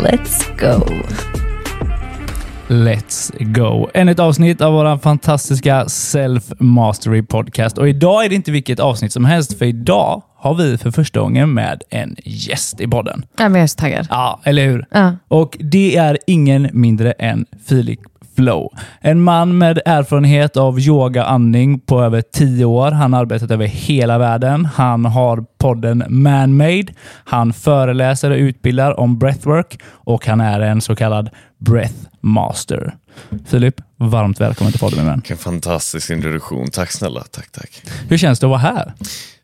Let's go! Let's go! Ännu ett avsnitt av vår fantastiska Self Mastery Podcast. Och idag är det inte vilket avsnitt som helst, för idag har vi för första gången med en gäst i podden. Ja, men jag är så taggad. Ja, eller hur? Ja. Och det är ingen mindre än Filip Flow. En man med erfarenhet av yoga andning på över tio år. Han har arbetat över hela världen. Han har podden Manmade. Han föreläser och utbildar om breathwork och han är en så kallad breath master. Filip, varmt välkommen till podden min vän. Vilken fantastisk introduktion. Tack snälla. Tack, tack. Hur känns det att vara här?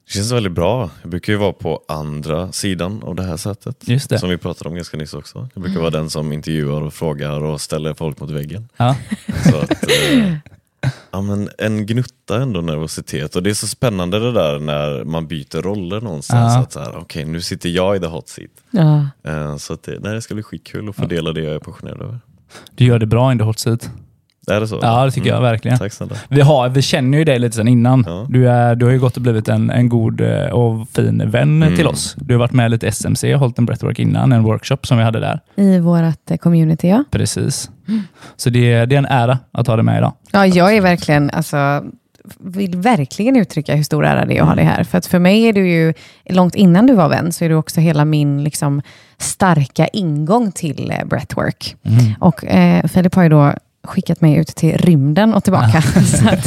Det känns väldigt bra. Jag brukar ju vara på andra sidan av det här sättet. Just det. Som vi pratade om ganska nyss också. Jag brukar vara den som intervjuar och frågar och ställer folk mot väggen. Ja. Så att, eh, ja, men en gnutta ändå nervositet. Och det är så spännande det där när man byter roller någonstans. Ja. Att så här, Okej, nu sitter jag i the hot seat. Ja. Eh, så att det, nej, det ska bli skitkul att få dela det jag är passionerad över. Du gör det bra in the hot seat. Är det så? Ja, det tycker jag verkligen. Tack snälla. Vi, har, vi känner ju dig lite sedan innan. Ja. Du, är, du har ju gått och blivit en, en god eh, och fin vän Mm. till oss. Du har varit med lite SMC och hållit en breathwork innan, en workshop som vi hade där. I vårt eh, community, ja. Precis. Så det, det är en ära att ha dig med idag. Ja, jag är verkligen, alltså, vill verkligen uttrycka hur stor ära det är att ha dig här. För att för mig är du ju, långt innan du var vän, så är du också hela min liksom, starka ingång till eh, breathwork. Och eh, Filip har ju då skickat mig ut till rymden och tillbaka så att,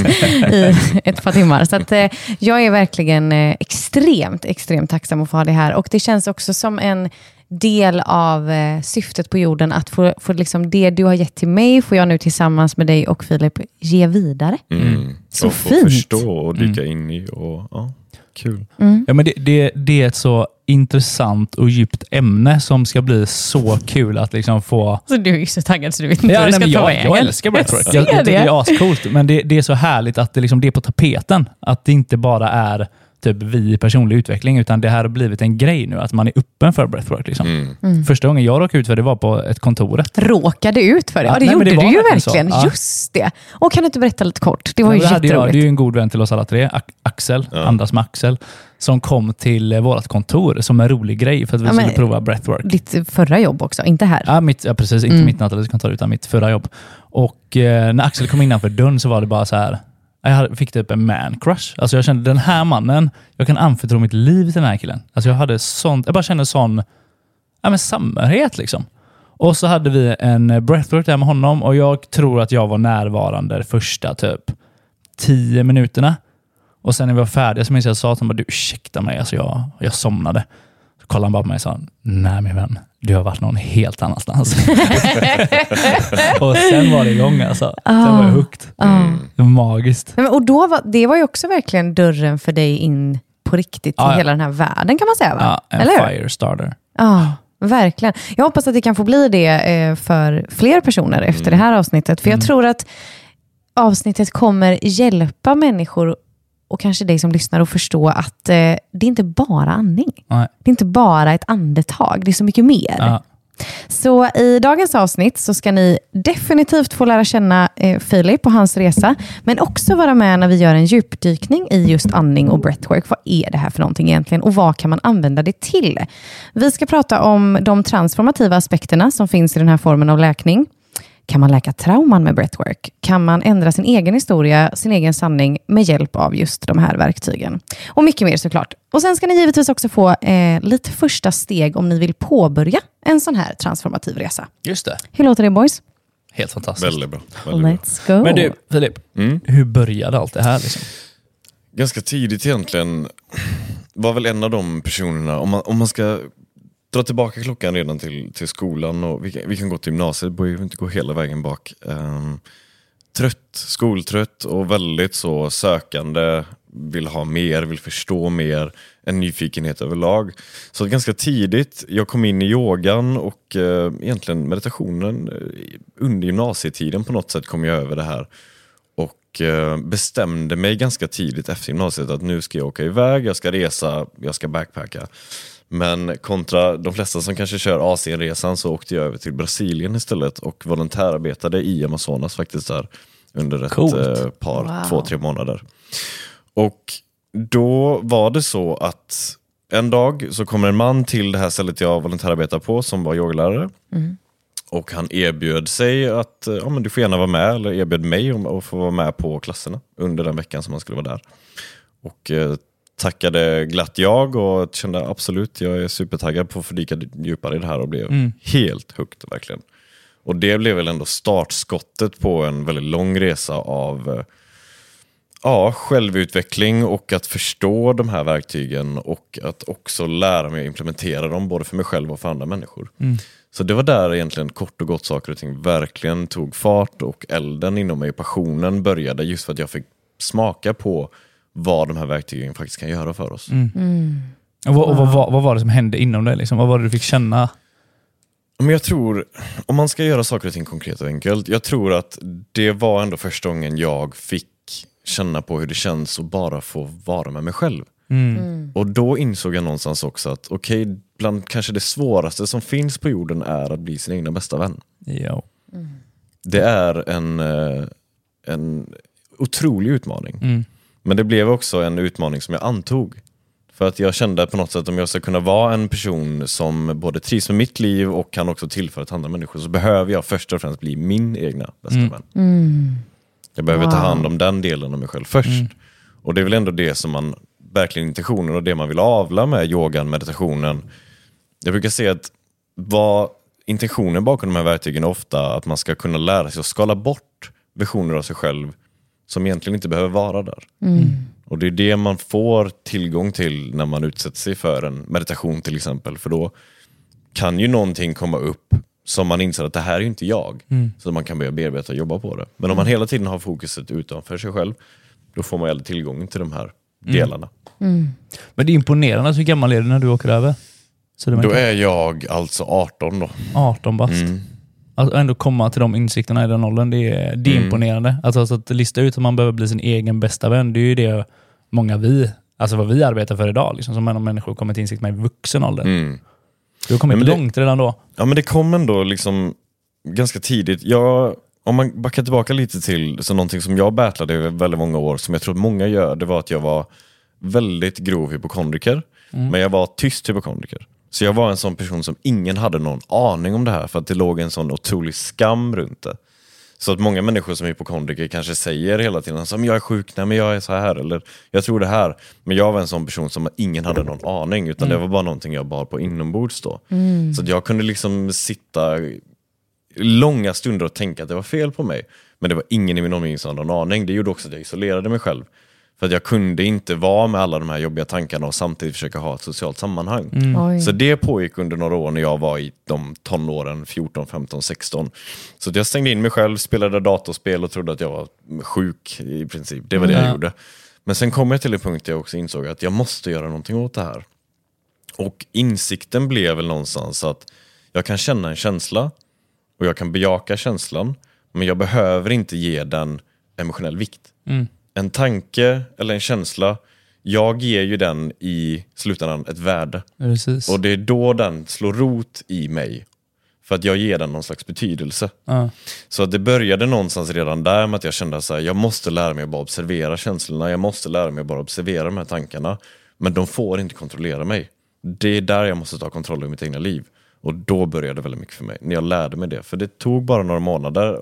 i ett par timmar. Så att, eh, jag är verkligen eh, extremt, extremt tacksam att få ha det här. Och det känns också som en del av eh, syftet på jorden, att få, få liksom det du har gett till mig, får jag nu tillsammans med dig och Filip ge vidare. Mm. Så och fint. förstå och dyka in i. Och, ja, kul. Ja, men det, det, det är ett så intressant och djupt ämne som ska bli så kul att liksom få... Så du är så taggad så du vet inte Ja, vad du nej, ska men ta vägen. jag älskar breathwork. Jag Jag, det. det är ascoolt, men det, det är så härligt att det, liksom, det är på tapeten. Att det inte bara är typ vi i personlig utveckling, utan det här har blivit en grej nu, att man är öppen för breathwork. Liksom. Mm. Första gången jag råkade ut för det var på ett kontoret. Råkade ut för det? Ja, det nej, gjorde det var du ju verkligen. Ja. Just det. Och kan du inte berätta lite kort? Det var Ja, ju det hade jag, jätteroligt. det är ju en god vän till oss alla tre, Axel, Ja. andas med Axel, som kom till eh, vårt kontor som en rolig grej för att vi Ja, men- skulle prova breathwork. Ditt förra jobb också, inte här. Ja, mitt, ja precis. Inte Mm. mitt nattalidskontor utan mitt förra jobb. Och eh, när Axel kom innanför dörren så var det bara så här. Jag fick typ en man crush. Alltså jag kände den här mannen, jag kan anförtro mitt liv till den här killen. Alltså jag hade sånt, jag bara kände sån ja, men samhörighet liksom. Och så hade vi en breathwork där med honom och jag tror att jag var närvarande de första typ tio minuterna. Och sen när vi var färdiga så minns jag att jag sa till honom, du ursäkta mig, alltså jag, jag somnade. Så kollade han bara på mig och sa, nej min vän, du har varit någon helt annanstans. och sen var det igång alltså. Sen var jag hooked. Ja. Det var magiskt. Men- Och då var, det var ju också verkligen dörren för dig in på riktigt till Ja, ja. hela den här världen kan man säga va? Ja, en Eller hur? fire starter. Ja, verkligen. Jag hoppas att det kan få bli det eh, för fler personer efter Mm. det här avsnittet. För jag tror att avsnittet kommer hjälpa människor och kanske dig som lyssnar att förstå att eh, det är inte bara andning. Nej. Det är inte bara ett andetag, det är så mycket mer. Ja. Så i dagens avsnitt så ska ni definitivt få lära känna eh, Filip och hans resa, men också vara med när vi gör en djupdykning i just andning och breathwork. Vad är det här för någonting egentligen och vad kan man använda det till? Vi ska prata om de transformativa aspekterna som finns i den här formen av läkning. Kan man läka trauman med breathwork? Kan man ändra sin egen historia, sin egen sanning med hjälp av just de här verktygen? Och mycket mer såklart. Och sen ska ni givetvis också få eh, lite första steg om ni vill påbörja en sån här transformativ resa. Just det. Hur låter det boys? Helt fantastiskt. Väldigt bra. Väldigt bra. Let's go. Men du, Filip. Mm. Hur började allt det här? Liksom? Ganska tidigt egentligen var väl en av de personerna, om man, om man ska dra tillbaka klockan redan till, till skolan och vi kan, vi kan gå till gymnasiet, vi behöver inte gå hela vägen bak. Um, trött, skoltrött och väldigt så sökande, vill ha mer, vill förstå mer, en nyfikenhet överlag. Så att ganska tidigt, jag kom in i yogan och eh, egentligen meditationen eh, under gymnasietiden på något sätt kom jag över det här. Och eh, bestämde mig ganska tidigt efter gymnasiet att nu ska jag åka iväg, jag ska resa, jag ska backpacka. Men kontra de flesta som kanske kör Asienresan så åkte jag över till Brasilien istället och volontärarbetade i Amazonas faktiskt där under ett Coolt. eh, par, Wow. två, tre månader. Och då var det så att en dag så kommer en man till det här stället jag volontärar på som var yogalärare. Och han erbjöd sig att eh, ja, men du får gärna vara med, eller erbjöd mig om att få vara med på klasserna under den veckan som han skulle vara där. Och eh, tackade glatt jag och kände absolut, jag är supertaggad på att fördjupa djupare i det här och blev helt hooked verkligen. Och det blev väl ändå startskottet på en väldigt lång resa av eh, ja, självutveckling och att förstå de här verktygen och att också lära mig att implementera dem både för mig själv och för andra människor. Så det var där egentligen kort och gott saker och ting verkligen tog fart och elden inom mig, passionen började just för att jag fick smaka på vad de här verktygen faktiskt kan göra för oss. Och, vad, och vad, vad, vad var det som hände inom dig? Liksom? Vad var det du fick känna? Men jag tror, om man ska göra saker och ting konkret och enkelt, jag tror att det var ändå första gången jag fick känna på hur det känns att bara få vara med mig själv. Och då insåg jag någonstans också att okej, bland kanske det svåraste som finns på jorden är att bli sin egna bästa vän. Jo. Det är en, eh, en otrolig utmaning. Mm. Men det blev också en utmaning som jag antog. För att jag kände på något sätt att om jag ska kunna vara en person som både trivs med mitt liv och kan också tillföra till andra människor så behöver jag först och främst bli min egna bästa Mm. vän. Jag behöver ta Wow. hand om den delen av mig själv först. Mm. Och det är väl ändå det som man, verkligen intentionen och det man vill avla med yogan, meditationen. Jag brukar säga att vad intentionen bakom de här verktygen är ofta att man ska kunna lära sig att skala bort versioner av sig själv som egentligen inte behöver vara där. Och det är det man får tillgång till när man utsätter sig för en meditation till exempel. För då kan ju någonting komma upp som man inser att det här är inte jag. Så man kan börja bearbeta och jobba på det. Men om man hela tiden har fokuset utanför sig själv, då får man ju aldrig tillgång till de här delarna. Men det är imponerande. Hur gammal är du när du åker över? Så Då är jag alltså 18 då. 18 bast. Mm. Att ändå komma till de insikterna i den åldern, det är, det är Mm. imponerande. Alltså, alltså att lista ut att man behöver bli sin egen bästa vän, det är ju det många vi, alltså vad vi arbetar för idag, liksom, som människor kommer till insikt med i vuxen ålder. Mm. Du har kommit Men det- långt redan då. Ja men det kom ändå liksom ganska tidigt. Jag, om man backar tillbaka lite till så någonting som jag battlade i väldigt många år, som jag tror att många gör, det var att jag var väldigt grov hypokondriker. Men jag var tyst hypokondriker. Så jag var en sån person som ingen hade någon aning om det här, för att det låg en sån otrolig skam runt det. Så att många människor som är hypokondriker kanske säger hela tiden som jag är sjuk, nej men jag är så här, eller jag tror det här. Men jag var en sån person som ingen hade någon aning, utan det var bara någonting jag bar på inombords då. Så att jag kunde liksom sitta långa stunder och tänka att det var fel på mig. Men det var ingen i min omgivning som hade någon aning. Det gjorde också att jag isolerade mig själv. För att jag kunde inte vara med alla de här jobbiga tankarna och samtidigt försöka ha ett socialt sammanhang. Oj. Så det pågick under några år när jag var i de tonåren, 14, 15, 16. Så att jag stängde in mig själv, spelade datorspel och trodde att jag var sjuk i princip. Det var det Ja. jag gjorde. Men sen kom jag till en punkt där jag också insåg att jag måste göra någonting åt det här. Och insikten blev väl någonstans att jag kan känna en känsla och jag kan bejaka känslan, men jag behöver inte ge den emotionell vikt. En tanke eller en känsla, jag ger ju den i slutändan ett värde. Precis. Och det är då den slår rot i mig. För att jag ger den någon slags betydelse. ja. Så att det började någonstans redan där med att jag kände att jag måste lära mig att bara observera känslorna, jag måste lära mig att bara observera de här tankarna. Men de får inte kontrollera mig. Det är där jag måste ta kontroll över mitt egna liv. Och då började det väldigt mycket för mig, när jag lärde mig det. För det tog bara några månader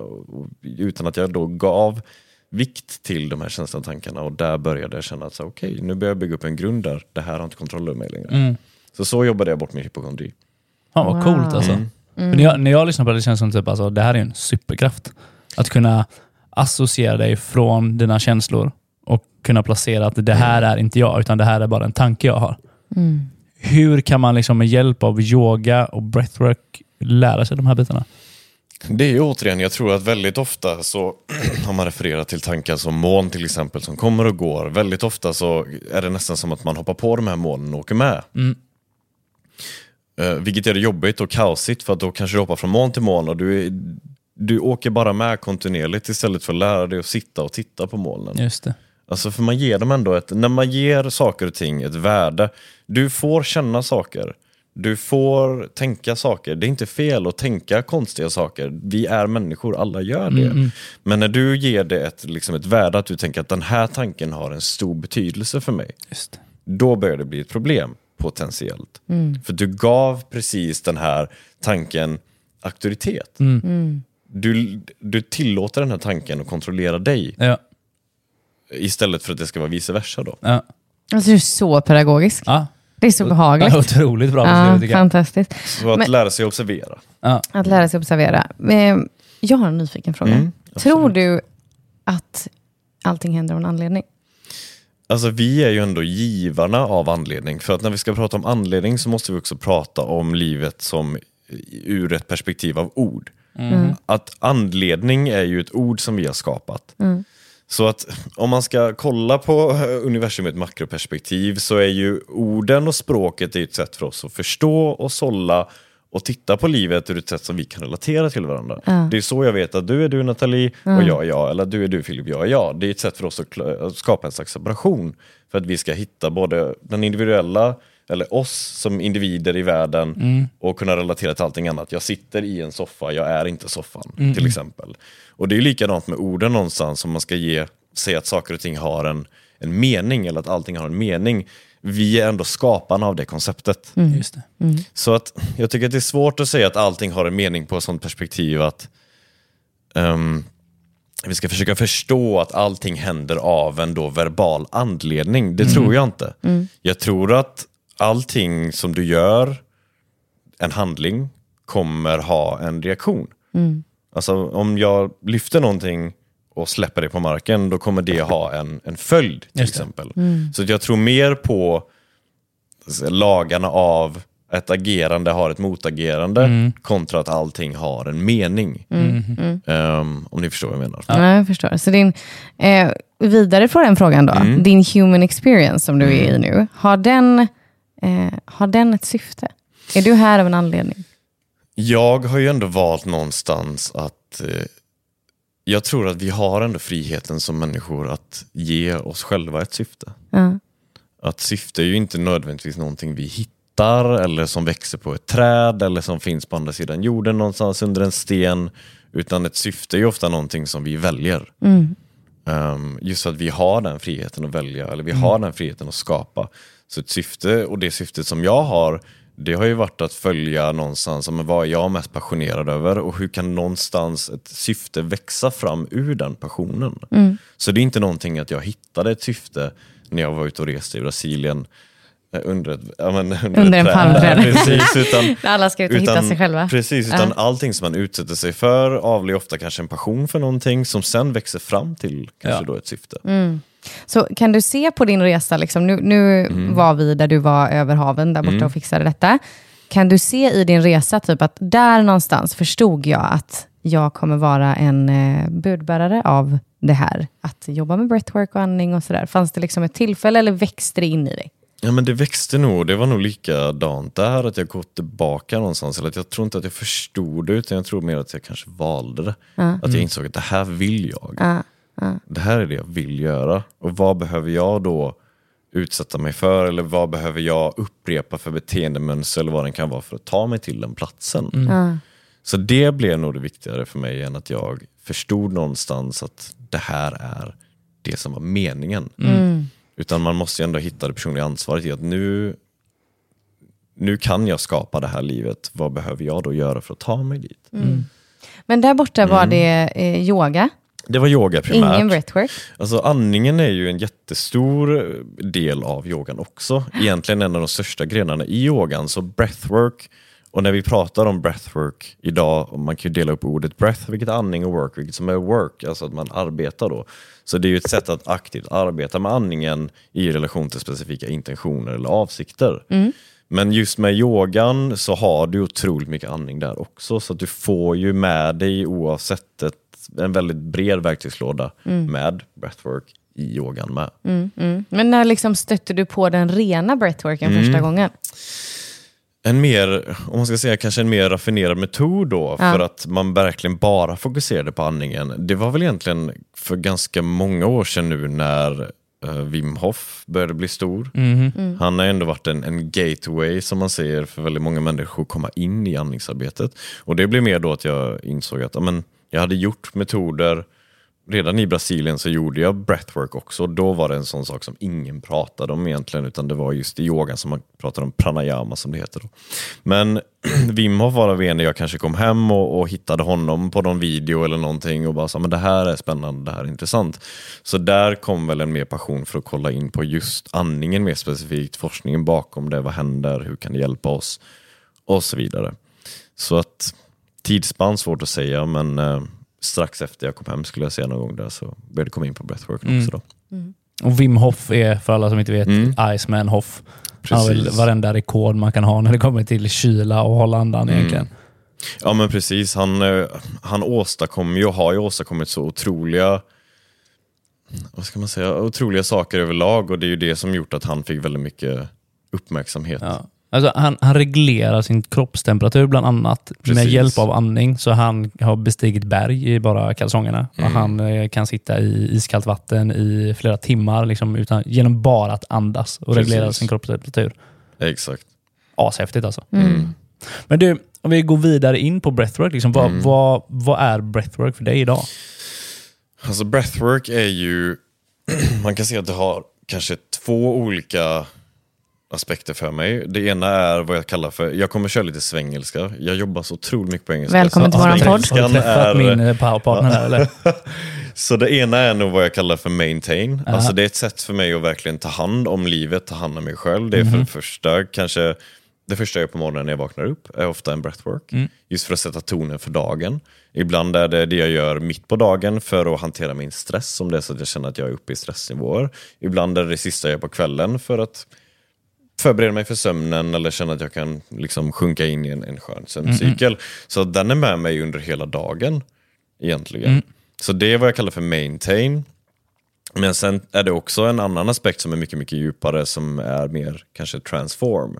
utan att jag då gav vikt till de här känslorna och tankarna. Och där började jag känna att så, okej, nu börjar jag bygga upp en grund där det här har inte kontroll över mig längre. Mm. Så så jobbade jag bort min hypokondri. Fan vad Wow. coolt alltså. För När, jag, när jag lyssnar på det, det känns som typ, alltså, det här är en superkraft. Att kunna associera dig från dina känslor och kunna placera att det här är inte jag, utan det här är bara en tanke jag har. Hur kan man liksom med hjälp av yoga och breathwork lära sig de här bitarna? Det är ju återigen, jag tror att väldigt ofta så, om man refererar till tankar som moln till exempel, som kommer och går, väldigt ofta så är det nästan som att man hoppar på de här molnen och åker med. Eh, vilket är det jobbigt och kaosigt, för att då kanske du hoppar från moln till moln och du, är, du åker bara med kontinuerligt istället för att lära dig att sitta och titta på molnen. Just det. Alltså för man ger dem ändå ett, när man ger saker och ting ett värde, du får känna saker, du får tänka saker. Det är inte fel att tänka konstiga saker. Vi är människor, alla gör det. Men när du ger det ett, liksom ett värde, att du tänker att den här tanken har en stor betydelse för mig. Just. Då börjar det bli ett problem, potentiellt. För du gav precis den här tanken auktoritet. Du, du tillåter den här tanken att kontrollera dig Ja. istället för att det ska vara vice versa. Då. Ja. Alltså, du är så pedagogisk. Ja. Det är så behagligt. Ja, otroligt bra Ja, tycker jag. fantastiskt. Så att Men- lära sig observera. Ja. Att lära sig observera. Jag har en nyfiken fråga. Mm, Tror du att allting händer av en anledning? Alltså vi är ju ändå givarna av anledning. För att när vi ska prata om anledning så måste vi också prata om livet som ur ett perspektiv av ord. Att anledning är ju ett ord som vi har skapat. Så att om man ska kolla på universum i ett makroperspektiv så är ju orden och språket ett sätt för oss att förstå och sålla och titta på livet ur ett sätt som vi kan relatera till varandra. Det är så jag vet att du är du Nathalie och jag är jag, eller du är du Filip, jag är jag. Det är ett sätt för oss att skapa en slags separation för att vi ska hitta både den individuella, eller oss som individer i världen och kunna relatera till allting annat. Jag sitter i en soffa, jag är inte soffan till exempel. Och det är ju likadant med orden någonstans, om man ska ge, säga att saker och ting har en, en mening eller att allting har en mening. Vi är ändå skaparna av det konceptet. Just det. Så att jag tycker att det är svårt att säga att allting har en mening på ett sånt perspektiv att ehm, vi ska försöka förstå att allting händer av en då verbal anledning. Det tror jag inte. Jag tror att allting som du gör, en handling, kommer ha en reaktion. Alltså om jag lyfter någonting och släpper det på marken, då kommer det ha en, en följd till Just exempel. Så att jag tror mer på alltså, lagarna av ett agerande har ett motagerande kontra att allting har en mening. Ehm, om ni förstår vad jag menar. Ja. jag förstår. Så din, eh, vidare på den frågan då. Mm. Din human experience som du är i nu, har den, eh, har den ett syfte? Är du här av en anledning? Jag har ju ändå valt någonstans att eh, jag tror att vi har ändå friheten som människor att ge oss själva ett syfte. Ja. Att syfte är ju inte nödvändigtvis någonting vi hittar eller som växer på ett träd eller som finns på andra sidan jorden någonstans under en sten. Utan ett syfte är ju ofta någonting som vi väljer. Um, just att vi har den friheten att välja, eller vi har den friheten att skapa. Så ett syfte, och det syftet som jag har, det har ju varit att följa någonstans, men vad är jag mest passionerad över och hur kan någonstans ett syfte växa fram ur den passionen? Så det är inte någonting att jag hittade ett syfte när jag var ute och reste i Brasilien eh, under, ett, ja, men, under, Under ett en träd. palmträd. Precis, utan, Alla ska ut och hitta sig själva. Precis, utan allting som man utsätter sig för avlar ju ofta kanske en passion för någonting som sen växer fram till kanske Ja. då ett syfte. Så kan du se på din resa, liksom, nu, nu Mm. var vi där du var över haven, där borta och fixade detta. Kan du se i din resa typ att där någonstans förstod jag att jag kommer vara en eh, budbärare av det här. Att jobba med breathwork och andning och sådär. Fanns det liksom ett tillfälle eller växte det in i dig? Ja men det växte nog, det var nog likadant där, att jag gått tillbaka någonstans. Eller att jag tror inte att jag förstod det, utan jag tror mer att jag kanske valde det. Att jag insåg att det här vill jag. Det här är det jag vill göra. Och vad behöver jag då utsätta mig för? Eller vad behöver jag upprepa för beteendemönster eller vad den kan vara för att ta mig till den platsen? Så det blev nog det viktigare för mig än att jag förstod någonstans att det här är det som var meningen. Utan man måste ju ändå hitta det personliga ansvaret i att nu, nu kan jag skapa det här livet. Vad behöver jag då göra för att ta mig dit? Men där borta var det eh, yoga, Det var yoga primärt. ingen breathwork. Alltså andningen är ju en jättestor del av yogan också. Egentligen en av de största grenarna i yogan. Så breathwork, och när vi pratar om breathwork idag, man kan ju dela upp ordet breath, vilket är andning, och work, vilket som är work, alltså att man arbetar då. Så det är ju ett sätt att aktivt arbeta med andningen i relation till specifika intentioner eller avsikter. Men just med yogan så har du otroligt mycket andning där också. Så att du får ju med dig oavsett ett, en väldigt bred verktygslåda med breathwork i yogan med. Men när liksom stötte du på den rena breathworken Mm. första gången? En mer, om man ska säga kanske en mer raffinerad metod då, Ja. för att man verkligen bara fokuserade på andningen. Det var väl egentligen för ganska många år sedan nu när eh, Wim Hof började bli stor. Mhm. Han har ändå varit en, en gateway som man säger för väldigt många människor att komma in i andningsarbetet. Och det blev mer då att jag insåg att ja, men, jag hade gjort metoder Redan i Brasilien så gjorde jag breathwork också. Då var det en sån sak som ingen pratade om egentligen, utan det var just i yogan som man pratade om pranayama som det heter. Då. Men Wim Hof var av en jag kanske kom hem och, och hittade honom på någon video eller någonting och bara sa men det här är spännande, det här är intressant. Så där kom väl en mer passion för att kolla in på just andningen mer specifikt, forskningen bakom det, vad händer, hur kan det hjälpa oss och så vidare. Så att tidsspann svårt att säga men eh, strax efter jag kom hem skulle jag säga någon gång där så började jag komma in på breathwork Mm. också. Då. Och Wim Hof är, för alla som inte vet, Mm. Iceman Hoff. Han har väl Precis. varenda rekord man kan ha när det kommer till kyla och hålla andan Mm. egentligen. Ja men precis, han, eh, han åstadkom ju och har ju åstadkommit så otroliga vad ska man säga, otroliga saker överlag och det är ju det som gjort att han fick väldigt mycket uppmärksamhet. Ja. Alltså, han, han reglerar sin kroppstemperatur bland annat med Precis. hjälp av andning. Så han har bestigit berg i bara kalsongerna. Mm. Och han eh, kan sitta i iskallt vatten i flera timmar liksom, utan, genom bara att andas och Precis. reglera sin kroppstemperatur. Exakt. Ashäftigt alltså. Mm. Men du, om vi går vidare in på breathwork. Liksom, vad, Mm. vad, vad är breathwork för dig idag? Alltså breathwork är ju, man kan se att det har kanske två olika aspekter för mig. Det ena är vad jag kallar för, jag kommer köra lite svengelska. Jag jobbar så otroligt mycket på engelska. Välkommen till våran podd. Har du träffat är- min eh, powerpartner där eller? Så det ena är nog vad jag kallar för maintain. Ja. Alltså det är ett sätt för mig att verkligen ta hand om livet, ta hand om mig själv. Det är Mhm. för det första kanske det första jag gör på morgonen när jag vaknar upp är ofta en breathwork. Mm. Just för att sätta tonen för dagen. Ibland är det det jag gör mitt på dagen för att hantera min stress om det är så att jag känner att jag är uppe i stressnivåer. Ibland är det det sista jag gör på kvällen för att förbereda mig för sömnen eller känna att jag kan liksom sjunka in i en, en skön sömncykel. Så att den är med mig under hela dagen egentligen. Så det är vad jag kallar för maintain. Men sen är det också en annan aspekt som är mycket, mycket djupare som är mer kanske transform.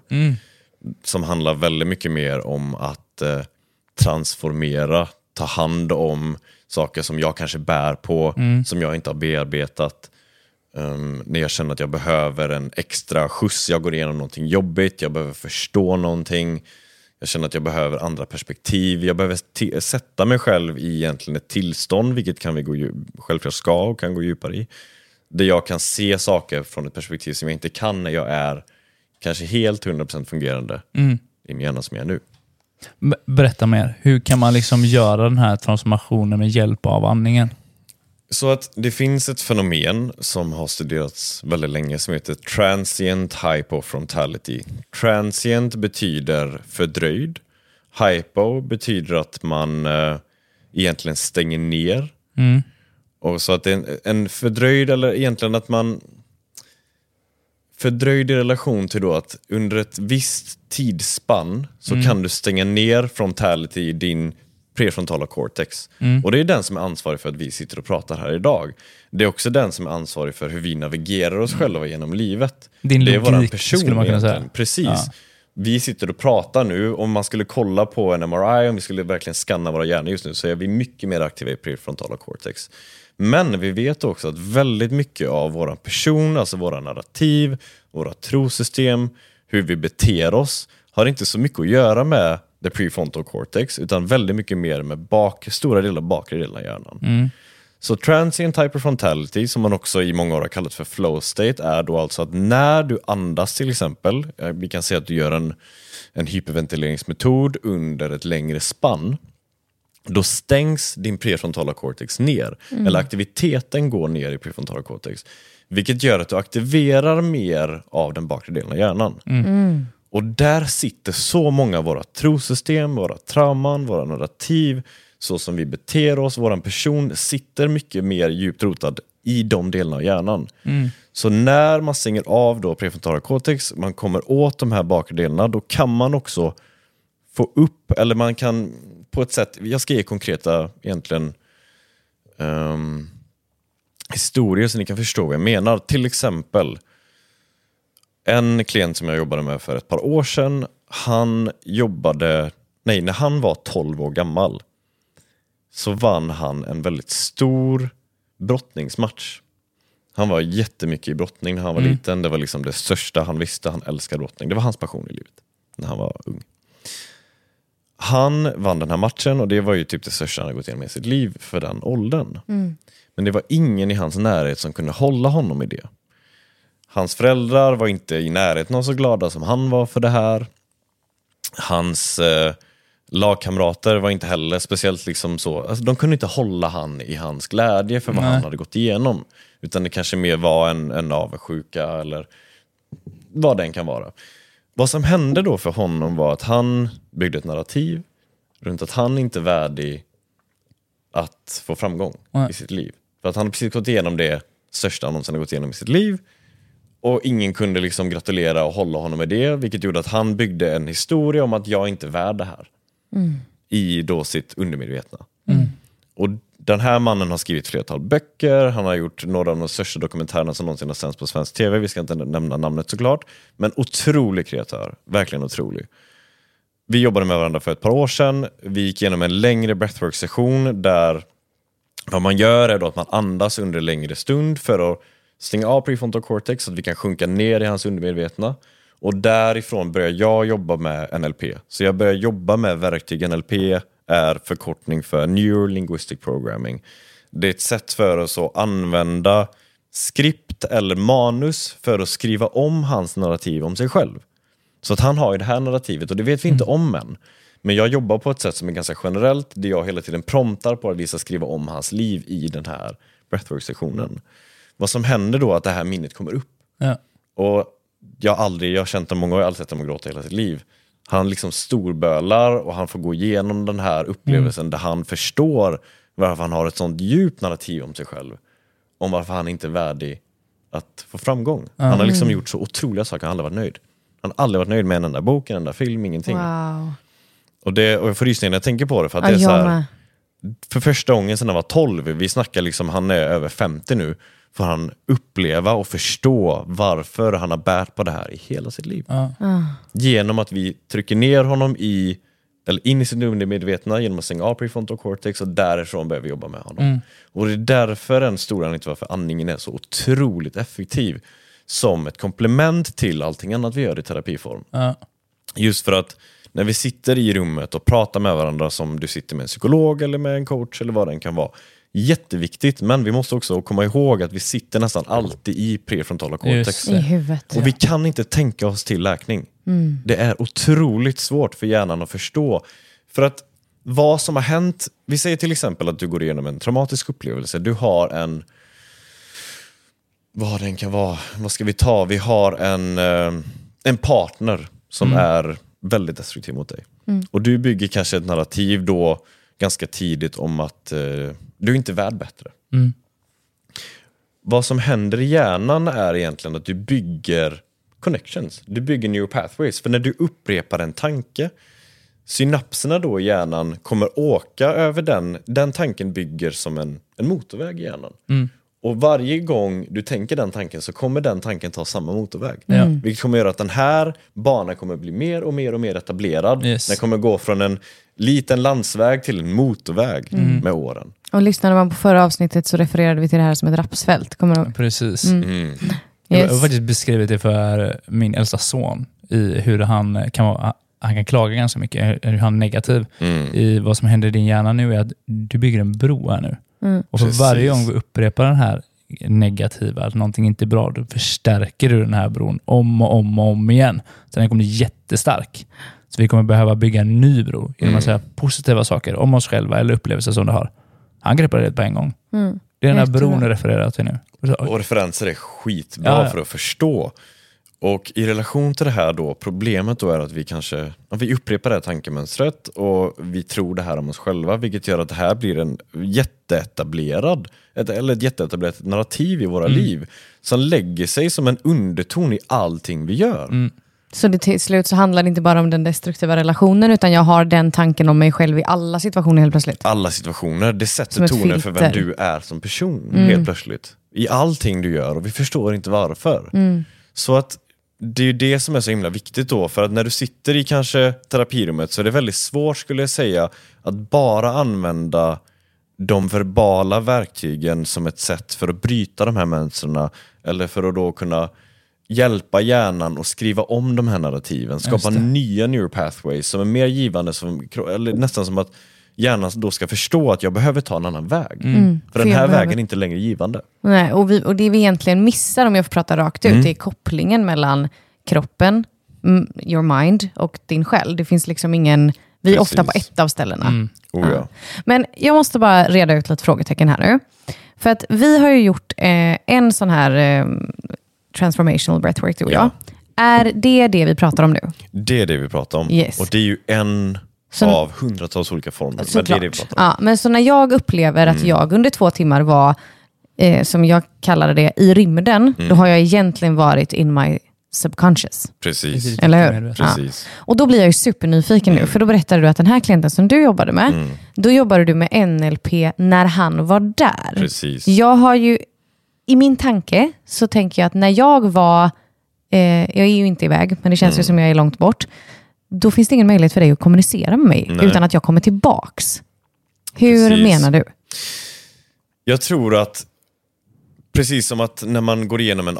Som handlar väldigt mycket mer om att eh, transformera, ta hand om saker som jag kanske bär på, som jag inte har bearbetat. Um, när jag känner att jag behöver en extra skjuts, jag går igenom någonting jobbigt, jag behöver förstå någonting. Jag känner att jag behöver andra perspektiv. Jag behöver sätta mig själv i egentligen ett tillstånd, vilket kan vi gå självklart ska och kan gå djupare i. Där jag kan se saker från ett perspektiv som jag inte kan när jag är kanske helt 100% fungerande i min hjärna som jag är nu. Berätta mer. Hur kan man liksom göra den här transformationen med hjälp av andningen? Så att det finns ett fenomen som har studerats väldigt länge som heter transient hypofrontality. Transient betyder fördröjd. Hypo betyder att man eh, egentligen stänger ner. Mm. Och så att en, en fördröjd, eller egentligen att man fördröjd i relation till då att under ett visst tidsspann så kan du stänga ner frontality i din prefrontala cortex. Och det är den som är ansvarig för att vi sitter och pratar här idag. Det är också den som är ansvarig för hur vi navigerar oss själva genom livet. Din det är logik, person skulle man kunna säga. egentligen. Precis. Ja. Vi sitter och pratar nu, om man skulle kolla på en MRI, om vi skulle verkligen scanna våra hjärnor just nu, så är vi mycket mer aktiva i prefrontala cortex. Men vi vet också att väldigt mycket av vår person, alltså våra narrativ, våra trosystem, hur vi beter oss, har inte så mycket att göra med the prefrontal cortex, utan väldigt mycket mer med bak, stora delar bakre delen av hjärnan. Så transient hyperfrontality, som man också i många år har kallat för flow state, är då alltså att när du andas till exempel, eh, vi kan säga att du gör en, en hyperventileringsmetod under ett längre spann, då stängs din prefrontala cortex ner. Eller aktiviteten går ner i prefrontala cortex. Vilket gör att du aktiverar mer av den bakre delen av hjärnan. Och där sitter så många av våra trosystem, våra trauman, våra narrativ så som vi beter oss, våran person sitter mycket mer djupt rotad i de delarna av hjärnan. Så när man stänger av då prefrontala cortex, man kommer åt de här bakre delarna, då kan man också få upp, eller man kan på ett sätt, jag ska ge konkreta egentligen ehm, historier så ni kan förstå vad jag menar. Till exempel, en klient som jag jobbade med för ett par år sedan, han jobbade, nej när han var 12 år gammal så vann han en väldigt stor brottningsmatch. Han var jättemycket i brottning när han var liten, det var liksom det största han visste, han älskade brottning. Det var hans passion i livet när han var ung. Han vann den här matchen och det var ju typ det största han hade gått igenom i sitt liv för den åldern. Men det var ingen i hans närhet som kunde hålla honom i det. Hans föräldrar var inte i närheten av så glada som han var för det här. Hans eh, lagkamrater var inte heller speciellt liksom så, alltså, de kunde inte hålla han i hans glädje för vad Nej. han hade gått igenom. Utan det kanske mer var en, en avundsjuka eller vad den kan vara. Vad som hände då för honom var att han byggde ett narrativ runt att han inte är värdig att få framgång Nej. i sitt liv. För att han har precis gått igenom det största han någonsin har gått igenom i sitt liv. Och ingen kunde liksom gratulera och hålla honom med det, vilket gjorde att han byggde en historia om att jag inte är värd det här. I då sitt undermedvetna. Och den här mannen har skrivit flertal böcker, han har gjort några av de största dokumentärerna som någonsin har sänds på svensk tv, vi ska inte nämna namnet såklart. Men otrolig kreatör, verkligen otrolig. Vi jobbade med varandra för ett par år sedan, vi gick igenom en längre breathwork-session där vad man gör är då att man andas under en längre stund för att stänga av prefrontal cortex så att vi kan sjunka ner i hans undermedvetna. Och därifrån börjar jag jobba med NLP. Så jag börjar jobba med verktyg. NLP är förkortning för Linguistic Programming. Det är ett sätt för oss att använda skript eller manus för att skriva om hans narrativ om sig själv. Så att han har ju det här narrativet och det vet vi inte om än. Men jag jobbar på ett sätt som är ganska generellt där jag hela tiden promptar på att vi ska skriva om hans liv i den här breathwork-sessionen. Vad som händer då är att det här minnet kommer upp. Ja. Och jag har aldrig, jag har känt honom många år, jag har aldrig sett honom gråta hela sitt liv. Han liksom storbölar och han får gå igenom den här upplevelsen där han förstår varför han har ett sånt djupt narrativ om sig själv. Om varför han inte är värdig att få framgång. Han har liksom gjort så otroliga saker, han har aldrig varit nöjd. Han har aldrig varit nöjd med en enda bok, en enda film, ingenting. Wow. Och, det, och jag får rysningar när jag tänker på det. För att det är så här, för första gången sedan han var 12, vi snackar liksom, han är över 50 nu, får han uppleva och förstå varför han har bärt på det här i hela sitt liv. Ja. Genom att vi trycker ner honom i, eller in i sitt undermedvetna genom att stänga av prefrontal cortex och därifrån börjar vi jobba med honom. Och det är därför en stor anledning till varför andningen är så otroligt effektiv som ett komplement till allting annat vi gör i terapiform. Ja. Just för att när vi sitter i rummet och pratar med varandra som du sitter med en psykolog eller med en coach eller vad det än kan vara. Jätteviktigt, men vi måste också komma ihåg att vi sitter nästan alltid i prefrontala cortex. I huvudet. Och vi kan inte tänka oss till läkning. Det är otroligt svårt för hjärnan att förstå. För att vad som har hänt, vi säger till exempel att du går igenom en traumatisk upplevelse, du har en vad den kan vara, vad ska vi ta? Vi har en, eh, en partner som är väldigt destruktiv mot dig. Och du bygger kanske ett narrativ då ganska tidigt om att eh, du är inte värd bättre. Mm. Vad som händer i hjärnan är egentligen att du bygger connections. Du bygger new pathways. För när du upprepar en tanke, synapserna då i hjärnan kommer åka över den. Den tanken bygger som en, en motorväg i hjärnan. Och varje gång du tänker den tanken så kommer den tanken ta samma motorväg. Ja. Vilket kommer göra att den här banan kommer bli mer och mer och mer etablerad. Yes. Den kommer gå från en liten landsväg till en motorväg med åren. Och lyssnade man på förra avsnittet så refererade vi till det här som ett rapsfält. Kommer du ihåg? Precis. Mm. Jag har Yes. faktiskt beskrivit det för min äldsta son, i hur han kan, vara, han kan klaga ganska mycket, hur han är negativ. Mm. I vad som händer i din hjärna nu är att du bygger en bro här nu. Och för Precis. varje gång vi upprepar den här negativa, att någonting inte är bra, då förstärker du den här bron om och om och om igen. Så den kommer bli jättestark. Så vi kommer behöva bygga en ny bro genom att säga positiva saker om oss själva eller upplevelser som du har. Han greppar det på en gång. Det är den här bron du refererar till nu. Och så, oj. Och referenser är skitbra Ja, ja. för att förstå. Och i relation till det här då, problemet då är att vi kanske ja, vi upprepar det här tankemönstret och vi tror det här om oss själva, vilket gör att det här blir en jätteetablerad, ett, eller ett jätteetablerat narrativ i våra liv som lägger sig som en underton i allting vi gör. Så det till slut så handlar det inte bara om den destruktiva relationen, utan jag har den tanken om mig själv i alla situationer helt plötsligt. Alla situationer, det Som sätter tonen för vem du är som person helt plötsligt. I allting du gör och vi förstår inte varför. Så att det är ju det som är så himla viktigt då, för att när du sitter i kanske terapirummet så är det väldigt svårt skulle jag säga att bara använda de verbala verktygen som ett sätt för att bryta de här mönstren eller för att då kunna hjälpa hjärnan att skriva om de här narrativen, skapa nya neuropathways som är mer givande, som, eller nästan som att hjärnan då ska förstå att jag behöver ta en annan väg. För Mm. För den här behöver- vägen är inte längre givande. Nej, och, vi, och det vi egentligen missar, om jag får prata rakt ut, Mm. det är kopplingen mellan kroppen, mm, your mind och din själ. Det finns liksom ingen... Vi är Precis. ofta på ett av ställena. Oh, ja. Men jag måste bara reda ut lite frågetecken här nu. För att vi har ju gjort eh, en sån här eh, transformational breathwork, du och Ja. jag. Är det det vi pratar om nu? Det är det vi pratar om. Yes. Och det är ju en Så- av hundratals olika former. Men det är det. Ja, men så när jag upplever Mm. att jag under två timmar var, eh, som jag kallade det, i rymden, Mm. då har jag egentligen varit in my subconscious. Precis. Eller hur? Medveten. Ja. Precis. Och då blir jag ju supernyfiken Mm. nu, för då berättade du att den här klienten som du jobbade med, då jobbade du med NLP när han var där. Precis. Jag har ju, i min tanke så tänker jag att när jag var, eh, jag är ju inte iväg, men det känns Mm. ju som jag är långt bort, då finns det ingen möjlighet för dig att kommunicera med mig, Nej. utan att jag kommer tillbaks. Hur Precis. menar du? Jag tror att precis som att när man går igenom en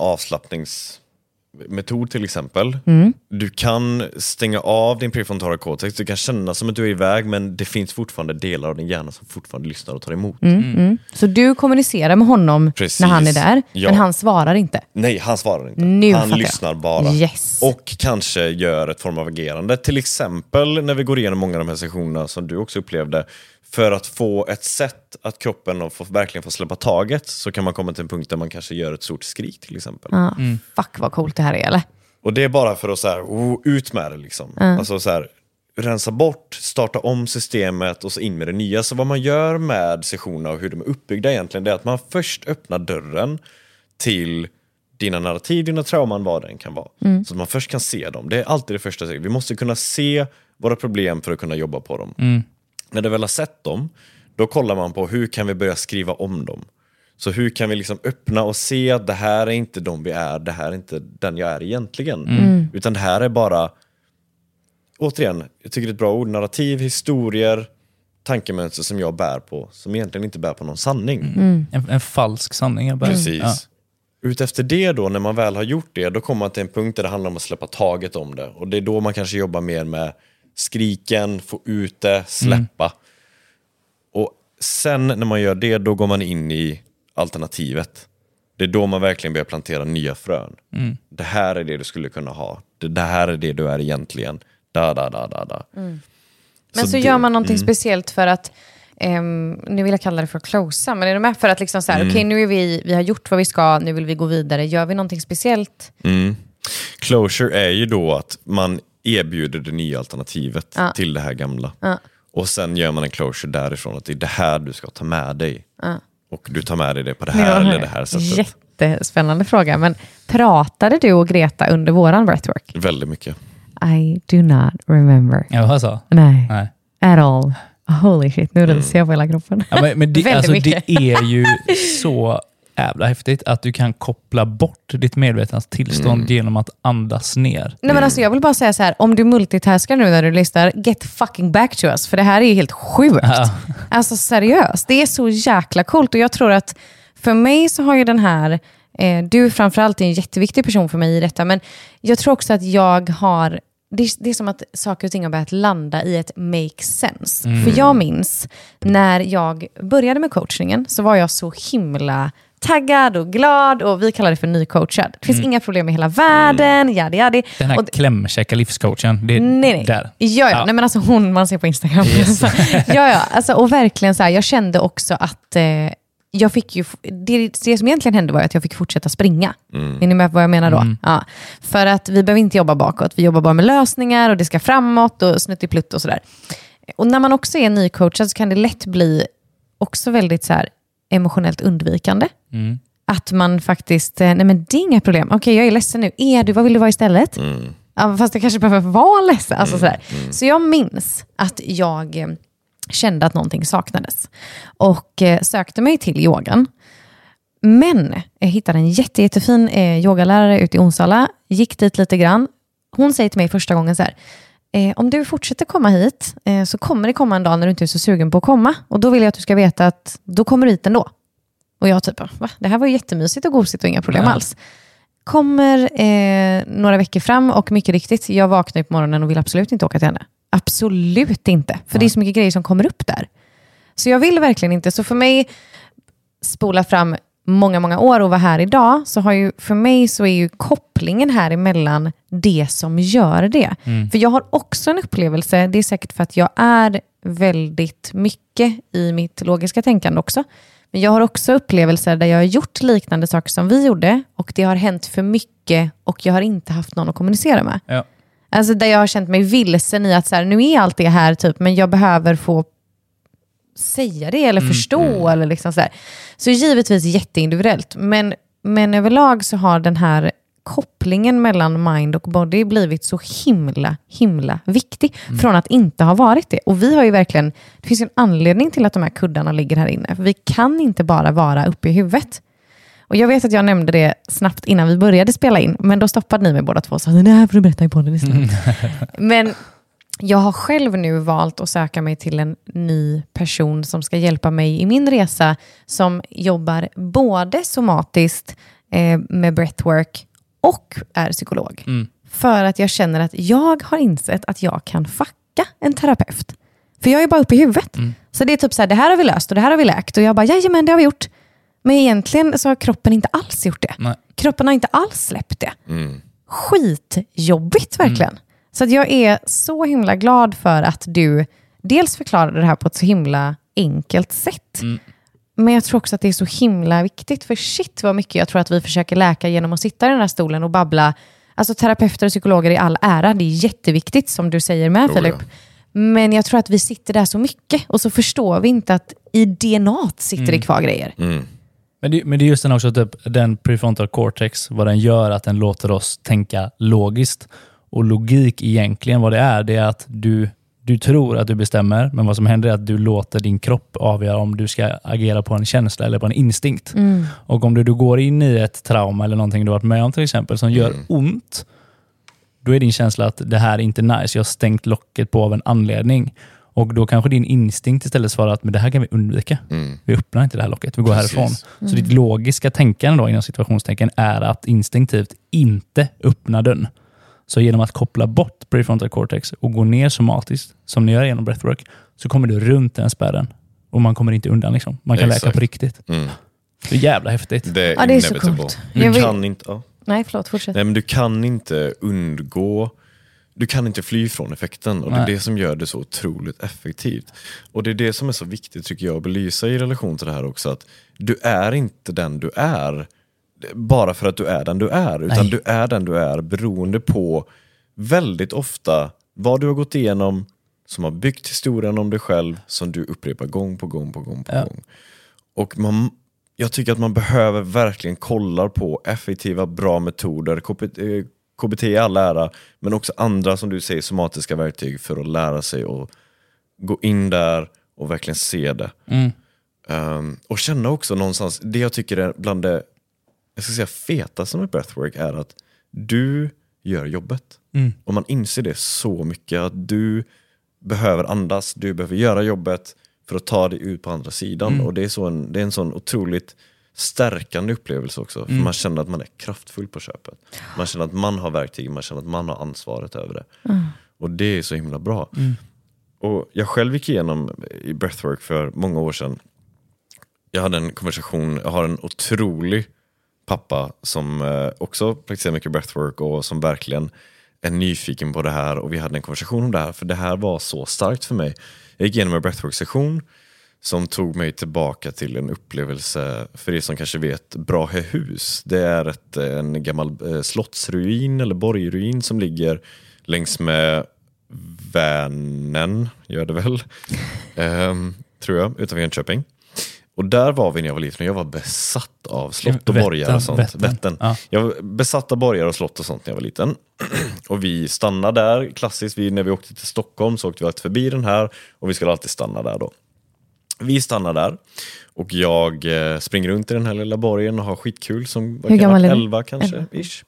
avslappningsmetod till exempel. Mm. Du kan stänga av din prefrontala cortex, du kan känna som att du är iväg men det finns fortfarande delar av din hjärna som fortfarande lyssnar och tar emot. Mm. Så du kommunicerar med honom Precis. när han är där, Ja. men han svarar inte. Nej, han svarar inte. Nu han jag. lyssnar bara. Yes. Och kanske gör ett form av agerande. Till exempel när vi går igenom många av de här sessionerna som du också upplevde. För att få ett sätt att kroppen och få, verkligen få släppa taget så kan man komma till en punkt där man kanske gör ett stort skrik till exempel. Ja, Fuck vad coolt det här är, eller? Och det är bara för att så här, oh, ut med det liksom. Alltså så här, rensa bort, starta om systemet och så in med det nya. Så vad man gör med sessionerna och hur de är uppbyggda egentligen, det är att man först öppnar dörren till dina narrativ, dina trauman, vad det än kan vara. Så att man först kan se dem. Det är alltid det första steget. Vi måste kunna se våra problem för att kunna jobba på dem. När du väl har sett dem, då kollar man på hur kan vi börja skriva om dem. Så hur kan vi liksom öppna och se att det här är inte de vi är, det här är inte den jag är egentligen. Utan det här är bara, återigen, jag tycker det är ett bra ord, narrativ, historier, tankemönster som jag bär på, som egentligen inte bär på någon sanning. En, en falsk sanning. jag bara- Precis. Ja. Utefter det då, när man väl har gjort det, då kommer man till en punkt där det handlar om att släppa taget om det. Och det är då man kanske jobbar mer med skriken, få ut det, släppa. Och sen när man gör det, då går man in i alternativet. Det är då man verkligen börjar plantera nya frön. Det här är det du skulle kunna ha. Det, det här är det du är egentligen. Da, da, da, da, da. Men så, det- gör man någonting speciellt för att, ehm, nu vill jag kalla det för att closea, men är du med för att liksom så här, okej nu är vi, vi har gjort vad vi ska, nu vill vi gå vidare, gör vi någonting speciellt? Closure är ju då att man erbjuder det nya alternativet Ja. till det här gamla. Ja. Och sen gör man en closure därifrån, att det är det här du ska ta med dig. Och du tar med dig det på det här eller det här sättet. Jättespännande fråga, men pratade du och Greta under våran breathwork? Väldigt mycket. I do not remember. Ja, jag sa? Nej, Nej. at all. Holy shit, nu ryser jag på hela kroppen. Ja, men, men det, Väldigt alltså, mycket. det är ju så jävla häftigt att du kan koppla bort ditt medvetanstillstånd genom att andas ner. Nej, men alltså, jag vill bara säga så här, om du multitaskar nu när du listar, get fucking back to us, för det här är ju helt sjukt. Ja. Alltså seriöst, det är så jäkla coolt och jag tror att för mig så har ju den här, eh, du framförallt är en jätteviktig person för mig i detta, men jag tror också att jag har, det är, det är som att saker och ting har börjat landa i ett make sense. För jag minns när jag började med coachningen så var jag så himla taggad och glad och vi kallar det för nycoachad. Det finns inga problem i hela världen, jadi jadi. Den här Och- klämkäcka livscoachen, det är Nej, nej. där. Ja, ja. Ja. Nej, men alltså hon man ser på Instagram. Yes. ja, ja. Alltså, och verkligen så här, jag kände också att eh, jag fick ju, det, det som egentligen hände var att jag fick fortsätta springa. Mm. Är ni med på vad jag menar då? Ja. För att vi behöver inte jobba bakåt, vi jobbar bara med lösningar och det ska framåt och snuttiplutt och sådär. Och när man också är nycoachad så kan det lätt bli också väldigt så här emotionellt undvikande. Mm. Att man faktiskt, eh, nej men det är inga problem, okej jag är ledsen nu, är du, vad vill du vara istället? Mm. Ja, fast jag kanske behöver vara ledsen. Alltså, sådär. Så jag minns att jag eh, kände att någonting saknades och eh, sökte mig till yogan. Men jag hittade en jätte, jättefin eh, yogalärare ute i Onsala, gick dit lite grann. Hon säger till mig första gången så här, eh, om du fortsätter komma hit eh, så kommer det komma en dag när du inte är så sugen på att komma. Och då vill jag att du ska veta att då kommer du hit ändå. Och jag typ, va? Det här var ju jättemysigt och gosigt och inga problem Ja. alls. Kommer eh, några veckor fram och mycket riktigt, jag vaknar på morgonen och vill absolut inte åka till henne. Absolut inte, för det är så mycket grejer som kommer upp där. Så jag vill verkligen inte. Så för mig, spola fram många, många år och vara här idag, så har ju, för mig så är ju kopplingen här emellan det som gör det. För jag har också en upplevelse, det är säkert för att jag är väldigt mycket i mitt logiska tänkande också, men jag har också upplevelser där jag har gjort liknande saker som vi gjorde och det har hänt för mycket och jag har inte haft någon att kommunicera med. Ja. Alltså där jag har känt mig vilsen i att så här, nu är allt det här, typ, men jag behöver få säga det eller förstå. Eller liksom så, så givetvis jätteindividuellt, men, men överlag så har den här kopplingen mellan mind och body blivit så himla, himla viktig från att inte ha varit det. Och vi har ju verkligen, det finns en anledning till att de här kuddarna ligger här inne. För vi kan inte bara vara uppe i huvudet. Och jag vet att jag nämnde det snabbt innan vi började spela in, men då stoppade ni mig båda två och sa det här får du berätta i podden istället. Men jag har själv nu valt att söka mig till en ny person som ska hjälpa mig i min resa, som jobbar både somatiskt eh, med breathwork och är psykolog. För att jag känner att jag har insett att jag kan fucka en terapeut. För jag är bara uppe i huvudet. Så det är typ så här, det här har vi löst och det här har vi läkt. Och jag bara, jajamän det har vi gjort. Men egentligen så har kroppen inte alls gjort det. Nej. Kroppen har inte alls släppt det Mm. skitjobbigt verkligen. Så att jag är så himla glad för att du dels förklarade det här på ett så himla enkelt sätt. Men jag tror också att det är så himla viktigt, för shit vad mycket jag tror att vi försöker läka genom att sitta i den här stolen och babbla. Alltså terapeuter och psykologer i all ära, det är jätteviktigt som du säger med Jo, Filip. ja. Men jag tror att vi sitter där så mycket och så förstår vi inte att i DNA sitter det kvar grejer. Mm. Men det, men det är just den också, typ, den prefrontal cortex, vad den gör, att den låter oss tänka logiskt. Och logik egentligen, vad det är, det är att du, du tror att du bestämmer, men vad som händer är att du låter din kropp avgöra om du ska agera på en känsla eller på en instinkt. Och om du, du går in i ett trauma eller någonting du har varit med om till exempel, som gör ont, då är din känsla att det här är inte nice, jag har stängt locket på av en anledning. Och då kanske din instinkt istället svarar att men det här kan vi undvika. Mm. Vi öppnar inte det här locket, vi går Precis. härifrån. Så ditt logiska tänkande då, inom situationstecken är att instinktivt inte öppna dörren. Så genom att koppla bort prefrontal cortex och gå ner somatiskt, som ni gör genom breathwork, så kommer du runt den spärren. Och man kommer inte undan. Liksom. Man kan läka Exakt. på riktigt. Mm. Det är jävla häftigt. Det är Ja, det är så coolt. Du Jag vill- kan inte... Ja. Nej, förlåt, fortsätt. Nej, men du kan inte undgå du kan inte fly från effekten och det är Nej. det som gör det så otroligt effektivt. Och det är det som är så viktigt tycker jag att belysa i relation till det här också. Att du är inte den du är bara för att du är den du är. Utan Nej. du är den du är beroende på väldigt ofta vad du har gått igenom som har byggt historien om dig själv som du upprepar gång på gång på gång på Ja. gång. Och man, jag tycker att man behöver verkligen kolla på effektiva, bra metoder. KBT, eh, KBT i all ära, men också andra som du säger somatiska verktyg för att lära sig och gå in där och verkligen se det. Mm. Ehm, och känna också någonstans, det jag tycker är bland det jag ska säga, fetaste med breathwork är att du gör jobbet. Mm. Och man inser det så mycket, att du behöver andas, du behöver göra jobbet för att ta dig ut på andra sidan. Och det är, så en, det är en sån otroligt stärkande upplevelse också. För man känner att man är kraftfull på köpet. Man känner att man har verktyg, man känner att man har ansvaret över det. Och det är så himla bra. Och Jag själv gick igenom i breathwork för många år sedan. Jag hade en konversation, jag har en otrolig pappa som eh, också praktiserar mycket breathwork och som verkligen är nyfiken på det här och vi hade en konversation om det här för det här var så starkt för mig. Jag gick igenom en breathwork-session som tog mig tillbaka till en upplevelse, för er som kanske vet, Brahehus. Det är ett, en gammal eh, slottsruin eller borgruin som ligger längs med Vänern, gör det väl, ehm, tror jag, utanför Jönköping. Och där var vi när jag var liten och jag var besatt av slott och borgar och sånt. Vättern. Vättern. Ja. Jag var besatt av borgar och slott och sånt när jag var liten. och vi stannade där, klassiskt, vi, när vi åkte till Stockholm så åkte vi alltid förbi den här och vi skulle alltid stanna där då. Vi stannar där och jag eh, springer runt i den här lilla borgen och har skitkul som Hur kan gammal är vara, du? 11 kanske. Ish.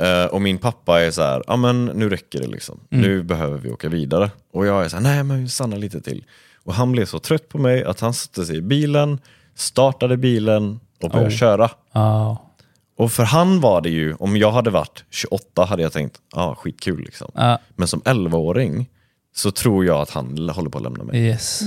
Eh, och min pappa är så här, ja men nu räcker det liksom. Nu behöver vi åka vidare. Och jag är så här, nej men vi stannar lite till. Och han blev så trött på mig att han satte sig i bilen, startade bilen och började Oh. köra. Ja. Och för han var det ju, om jag hade varit 28 hade jag tänkt, ja ah, skitkul liksom. Ja. Men som 11-åring så tror jag att han håller på att lämna mig. Yes.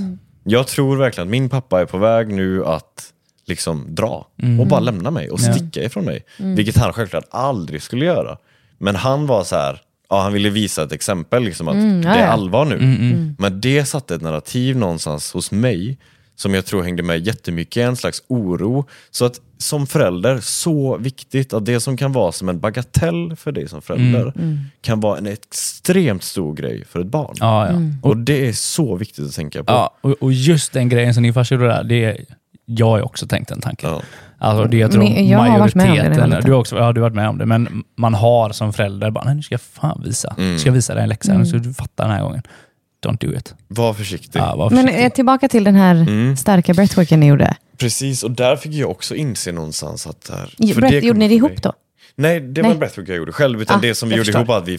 Jag tror verkligen att min pappa är på väg nu att liksom dra och bara lämna mig och sticka ifrån mig. Vilket han självklart aldrig skulle göra. Men han var så här, ja, han ville visa ett exempel, liksom, att Mm, det är allvar nu. Mm, Men det satte ett narrativ någonstans hos mig som jag tror hängde med jättemycket, en slags oro. Så att som förälder, så viktigt att det som kan vara som en bagatell för dig som förälder kan vara en extremt stor grej för ett barn. Ja, ja. Och det är så viktigt att tänka på. Ja, och, och just den grejen som din farsa gjorde där, det är, jag har också tänkt den tanken. Ja. Alltså det jag tror Men jag har varit med om det liten. du har också, ja, du har varit med om det, men man har som förälder bara, nej nu ska jag fan visa. Mm. Ska jag visa dig en läxa, nu ska du fatta den här gången. Don't do it. Var försiktig. Ja, var Men försiktig. eh, tillbaka till den här Mm. starka breathworken ni gjorde. Precis, och där fick jag också inse någonstans att... Här, för Brett, kom gjorde ni det för ihop då? Nej, det Nej. var en breathwork jag gjorde själv. Utan Ah, det som vi gjorde förstår. ihop var att vi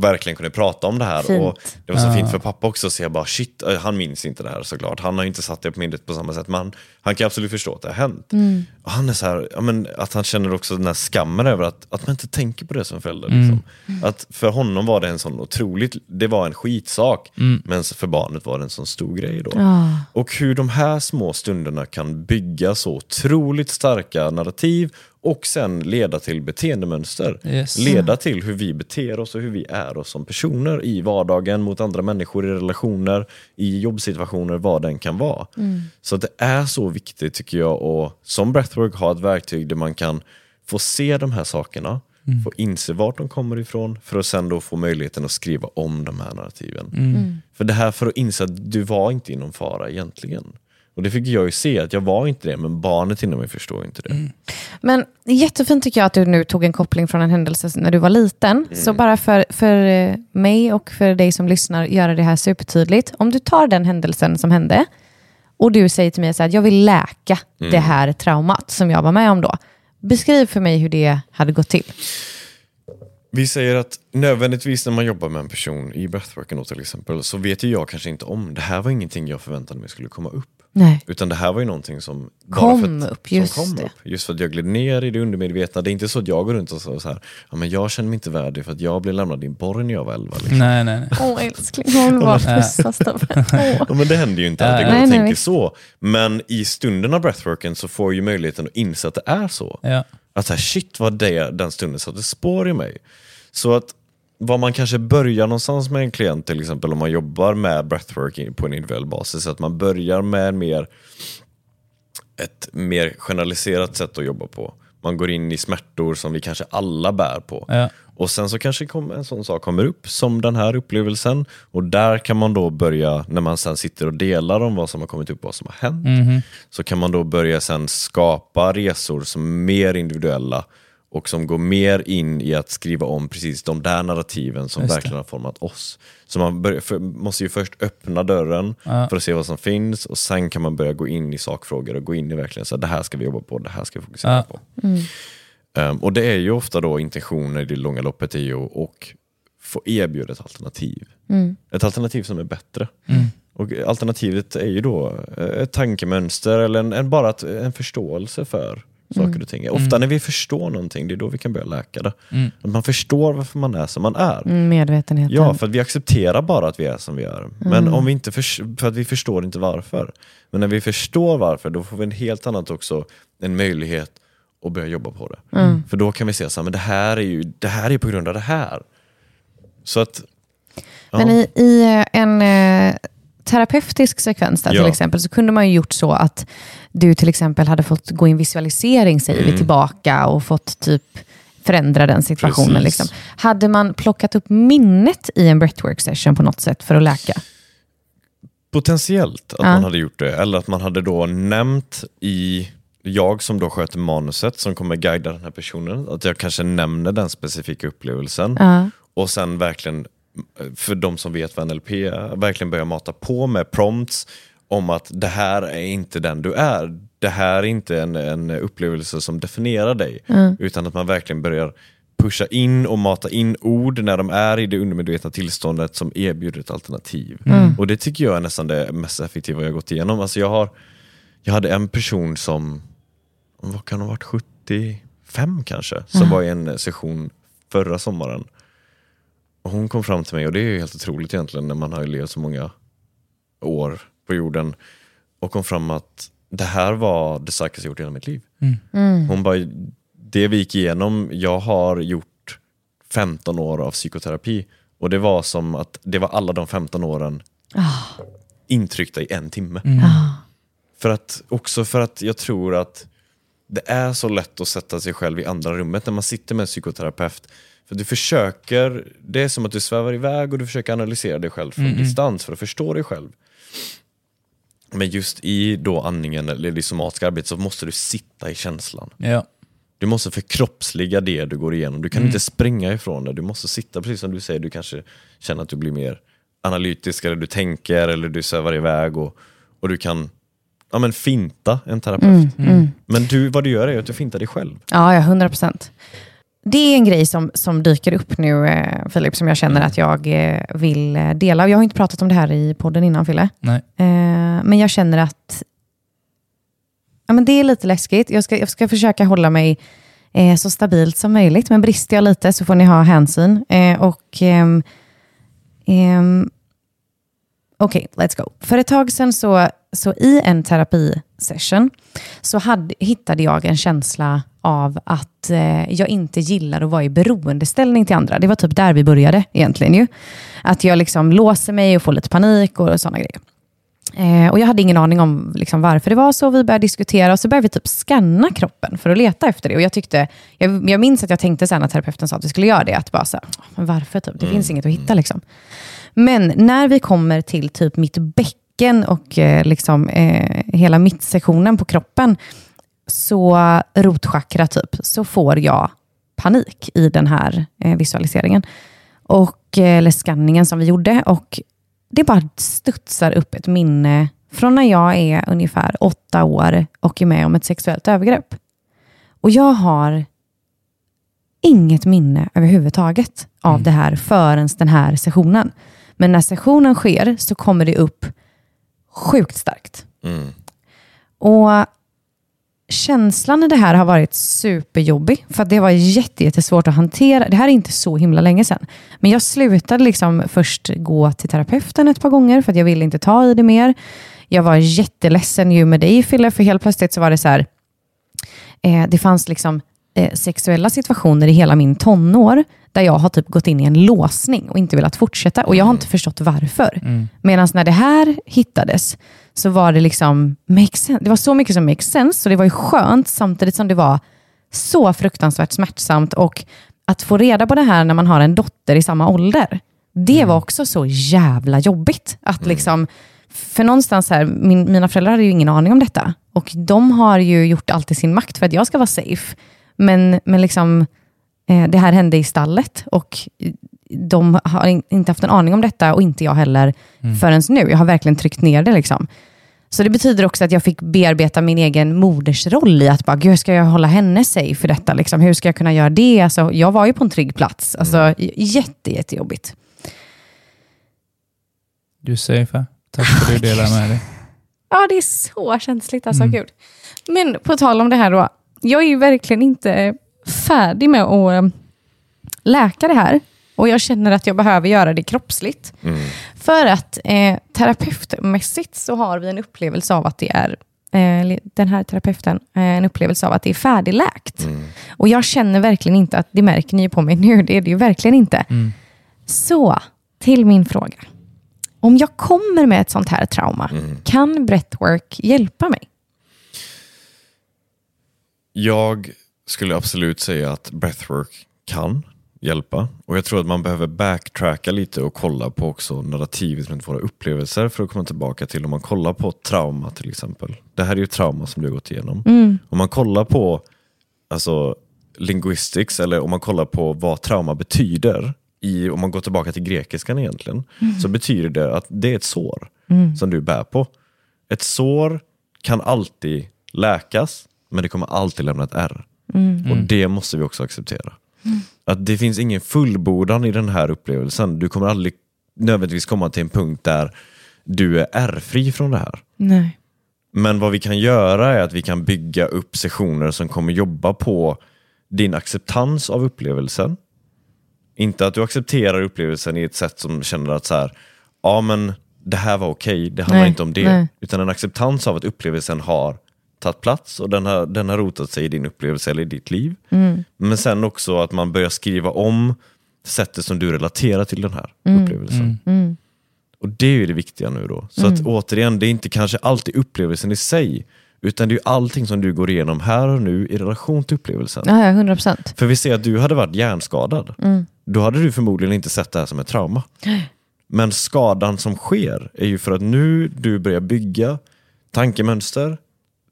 verkligen kunde prata om det här. Fint. Och det var så Ah. fint för pappa också, så jag bara shit, eh, han minns inte det här såklart. Han har ju inte satt det på minnet på samma sätt, men han, han kan absolut förstå att det har hänt. Mm. Och han är så här, ja, men, att han känner också den här skammen över att, att man inte tänker på det som förälder. Liksom. Att för honom var det en sån otroligt, det var en skitsak, men för barnet var det en sån stor grej då. Ja. Och hur de här små stunderna kan bygga så otroligt starka narrativ och sen leda till beteendemönster. Yes. Leda till hur vi beter oss och hur vi är oss som personer i vardagen, mot andra människor, i relationer, i jobbsituationer, vad den kan vara. Så att det är så viktigt tycker jag att som breathwork ha ett verktyg där man kan få se de här sakerna, få inse vart de kommer ifrån för att sen då få möjligheten att skriva om de här narrativen. För det här för att inse att du var inte i någon fara egentligen. Och det fick jag ju se, att jag var inte det, men barnet inom mig förstår inte det. Men jättefint tycker jag att du nu tog en koppling från en händelse när du var liten. Så bara för, för eh, mig och för dig som lyssnar, göra det här supertydligt. Om du tar den händelsen som hände och du säger till mig att jag vill läka det här traumat som jag var med om då. Beskriv för mig hur det hade gått till. Vi säger att nödvändigtvis när man jobbar med en person i breathworken då till exempel, så vet ju jag kanske inte om, det här var ingenting jag förväntade mig skulle komma upp. Nej. Utan det här var ju någonting som bara Kom för att, upp, just som kom det. upp. Just för att jag gled ner i det undermedvetna. Det är inte så att jag går runt och så så här, ja, men jag känner mig inte värdig för att jag blev lämnad i en borg när jag var 11. Liksom. Nej, nej, nej. Åh älskling, hon vill bara pussas. Ja, men det händer ju inte att jag går och tänker så. Men i stunden av breathworken så får jag ju möjligheten att inse att det är så. Ja. Att så här, shit vad det, den stunden satte spår i mig. Så att vad man kanske börjar någonstans med en klient, till exempel om man jobbar med breathwork på en individuell basis, att man börjar med mer, ett mer generaliserat sätt att jobba på. Man går in i smärtor som vi kanske alla bär på. Ja. Och sen så kanske en sån sak kommer upp som den här upplevelsen och där kan man då börja, när man sen sitter och delar om vad som har kommit upp och vad som har hänt, Mhm. så kan man då börja sen skapa resor som är mer individuella och som går mer in i att skriva om precis de där narrativen som verkligen har format oss. Så man börjar, för, måste ju först öppna dörren Ja. för att se vad som finns och sen kan man börja gå in i sakfrågor och gå in i verkligen så här, det här ska vi jobba på, det här ska vi fokusera Ja. på. Um, och det är ju ofta då intentioner i det långa loppet i att och få erbjuda ett alternativ. Ett alternativ som är bättre. Och alternativet är ju då eh, ett tankemönster eller en, en, bara ett, en förståelse för saker och ting. Ofta när vi förstår någonting, det är då vi kan börja läka det. Att man förstår varför man är som man är. Mm, Medvetenheten. Ja, för att vi accepterar bara att vi är som vi är. Men om vi inte förs- för att vi förstår inte varför. Men när vi förstår varför, då får vi en helt annat också, en möjlighet att börja jobba på det. För då kan vi se så här, men det här är ju det här är på grund av det här. Så att, ja. Men i, i eh, en eh, terapeutisk sekvens där Ja. till exempel, så kunde man ju gjort så att du till exempel hade fått gå in visualisering, säger vi, Mm. tillbaka och fått typ förändra den situationen. Liksom. Hade man plockat upp minnet i en breathwork session på något sätt för att läka? Potentiellt att Ja. man hade gjort det. Eller att man hade då nämnt i, jag som då sköter manuset som kommer guida den här personen, att jag kanske nämner den specifika upplevelsen. Ja. Och sen verkligen, för de som vet vad NLP är, verkligen börja mata på med prompts om att det här är inte den du är. Det här är inte en, en upplevelse som definierar dig. Utan att man verkligen börjar pusha in och mata in ord när de är i det undermedvetna tillståndet som erbjuder ett alternativ. Och det tycker jag är nästan det mest effektiva jag gått igenom. Alltså jag, har, jag hade en person som, vad kan ha varit, 75 kanske, som var i en session förra sommaren. Och hon kom fram till mig, och det är ju helt otroligt egentligen när man har ju levt så många år på jorden, och kom fram att det här var det starkaste jag gjort i hela mitt liv. Hon bara, det vi gick igenom, jag har gjort 15 år av psykoterapi och det var som att det var alla de 15 åren intryckta i en timme. För att, också för att jag tror att det är så lätt att sätta sig själv i andra rummet när man sitter med en psykoterapeut. För du försöker, det är som att du svävar iväg och du försöker analysera dig själv från distans för att förstå dig själv. Men just i då andningen eller det somatiska arbetet så måste du sitta i känslan. Ja. Du måste förkroppsliga det du går igenom. Du kan inte springa ifrån det. Du måste sitta, precis som du säger, du kanske känner att du blir mer analytisk eller du tänker eller du svävar iväg och, och du kan ja, men finta en terapeut. Men du, vad du gör är att du fintar dig själv. Ja, ja, 100 procent. Det är en grej som, som dyker upp nu, eh, Filip, som jag känner att jag eh, vill eh, dela. Jag har inte pratat om det här i podden innan, Fille. Nej. Eh, men jag känner att ja, men det är lite läskigt. Jag ska, jag ska försöka hålla mig eh, så stabilt som möjligt, men brister jag lite så får ni ha hänsyn. Eh, och ehm, ehm, Okej, let's go. För ett tag sedan så, så i en terapisession så hade, hittade jag en känsla av att eh, jag inte gillar att vara i beroendeställning till andra. Det var typ där vi började egentligen ju. Att jag liksom låser mig och får lite panik och sådana grejer. Eh, och jag hade ingen aning om liksom, varför det var så. Vi började diskutera och så började vi typ scanna kroppen för att leta efter det. Och jag, tyckte, jag, jag minns att jag tänkte sen när terapeuten sa att vi skulle göra det, att bara så här, varför? Typ? Det finns inget att hitta. Liksom. Men när vi kommer till typ mitt bäcken och eh, liksom, eh, hela mittsektionen på kroppen, så rotchakra typ, så får jag panik i den här eh, visualiseringen. Och, eh, eller skanningen som vi gjorde. Och det bara studsar upp ett minne från när jag är ungefär åtta år och är med om ett sexuellt övergrepp. Och jag har inget minne överhuvudtaget av det här förrän den här sessionen. Men när sessionen sker så kommer det upp sjukt starkt. Mm. Och känslan i det här har varit superjobbig. För det var jätte, jättesvårt att hantera. Det här är inte så himla länge sedan. Men jag slutade liksom först gå till terapeuten ett par gånger för att jag ville inte ta i det mer. Jag var jätteledsen ju med dig Fille, för helt plötsligt så var det så här. Eh, det fanns liksom eh, sexuella situationer i hela min tonår där jag har typ gått in i en låsning och inte velat fortsätta. Och jag har inte förstått varför. Medan när det här hittades så var det liksom, make sense. det var så mycket som make sense, så det var ju skönt samtidigt som det var så fruktansvärt smärtsamt. Och att få reda på det här när man har en dotter i samma ålder, det var också så jävla jobbigt. Att liksom, för någonstans här, min, mina föräldrar hade ju ingen aning om detta. Och de har ju gjort allt i sin makt för att jag ska vara safe. Men, men liksom, eh, det här hände i stallet och de har in- inte haft en aning om detta och inte jag heller förrän nu. Jag har verkligen tryckt ner det. Liksom. Så det betyder också att jag fick bearbeta min egen modersroll i att bara, hur ska jag hålla henne safe för detta? Liksom? Hur ska jag kunna göra det? Alltså, jag var ju på en trygg plats. Alltså, jätte, jättejobbigt. Du är safe. Tack för att du delar med dig. Ja, det är så känsligt. Alltså, gud. Men på tal om det här då. Jag är ju verkligen inte färdig med att eh, läka det här. Och jag känner att jag behöver göra det kroppsligt. För att eh, terapeutmässigt så har vi en upplevelse av att det är eh, den här terapeuten, eh, en upplevelse av att det är färdigläkt. Och jag känner verkligen inte att, det märker ni på mig nu, det är det ju verkligen inte. Så, till min fråga. Om jag kommer med ett sånt här trauma, Mm. kan breathwork hjälpa mig? Jag skulle absolut säga att breathwork kan hjälpa. Och jag tror att man behöver backtracka lite och kolla på också narrativet runt våra upplevelser för att komma tillbaka till om man kollar på trauma till exempel. Det här är ju trauma som du har gått igenom. Om man kollar på alltså, linguistics eller om man kollar på vad trauma betyder, i, om man går tillbaka till grekiskan egentligen, så betyder det att det är ett sår som du bär på. Ett sår kan alltid läkas, men det kommer alltid lämna ett ärr. Och det måste vi också acceptera. Att det finns ingen fullbordan i den här upplevelsen. Du kommer aldrig nödvändigtvis komma till en punkt där du är ärrfri från det här. Nej. Men vad vi kan göra är att vi kan bygga upp sessioner som kommer jobba på din acceptans av upplevelsen. Inte att du accepterar upplevelsen i ett sätt som känner att så här, ja men det här var okej, det handlar Nej, inte om det. nej. Utan en acceptans av att upplevelsen har tagit plats och den har, den har rotat sig i din upplevelse eller i ditt liv. Mm. Men sen också att man börjar skriva om sättet som du relaterar till den här Mm. upplevelsen. Och det är ju det viktiga nu då. Så att återigen, det är inte kanske alltid upplevelsen i sig, utan det är ju allting som du går igenom här och nu i relation till upplevelsen. Ja, ja, 100 procent. För vi ser att du hade varit hjärnskadad. Då hade du förmodligen inte sett det här som ett trauma. Men skadan som sker är ju för att nu du börjar bygga tankemönster,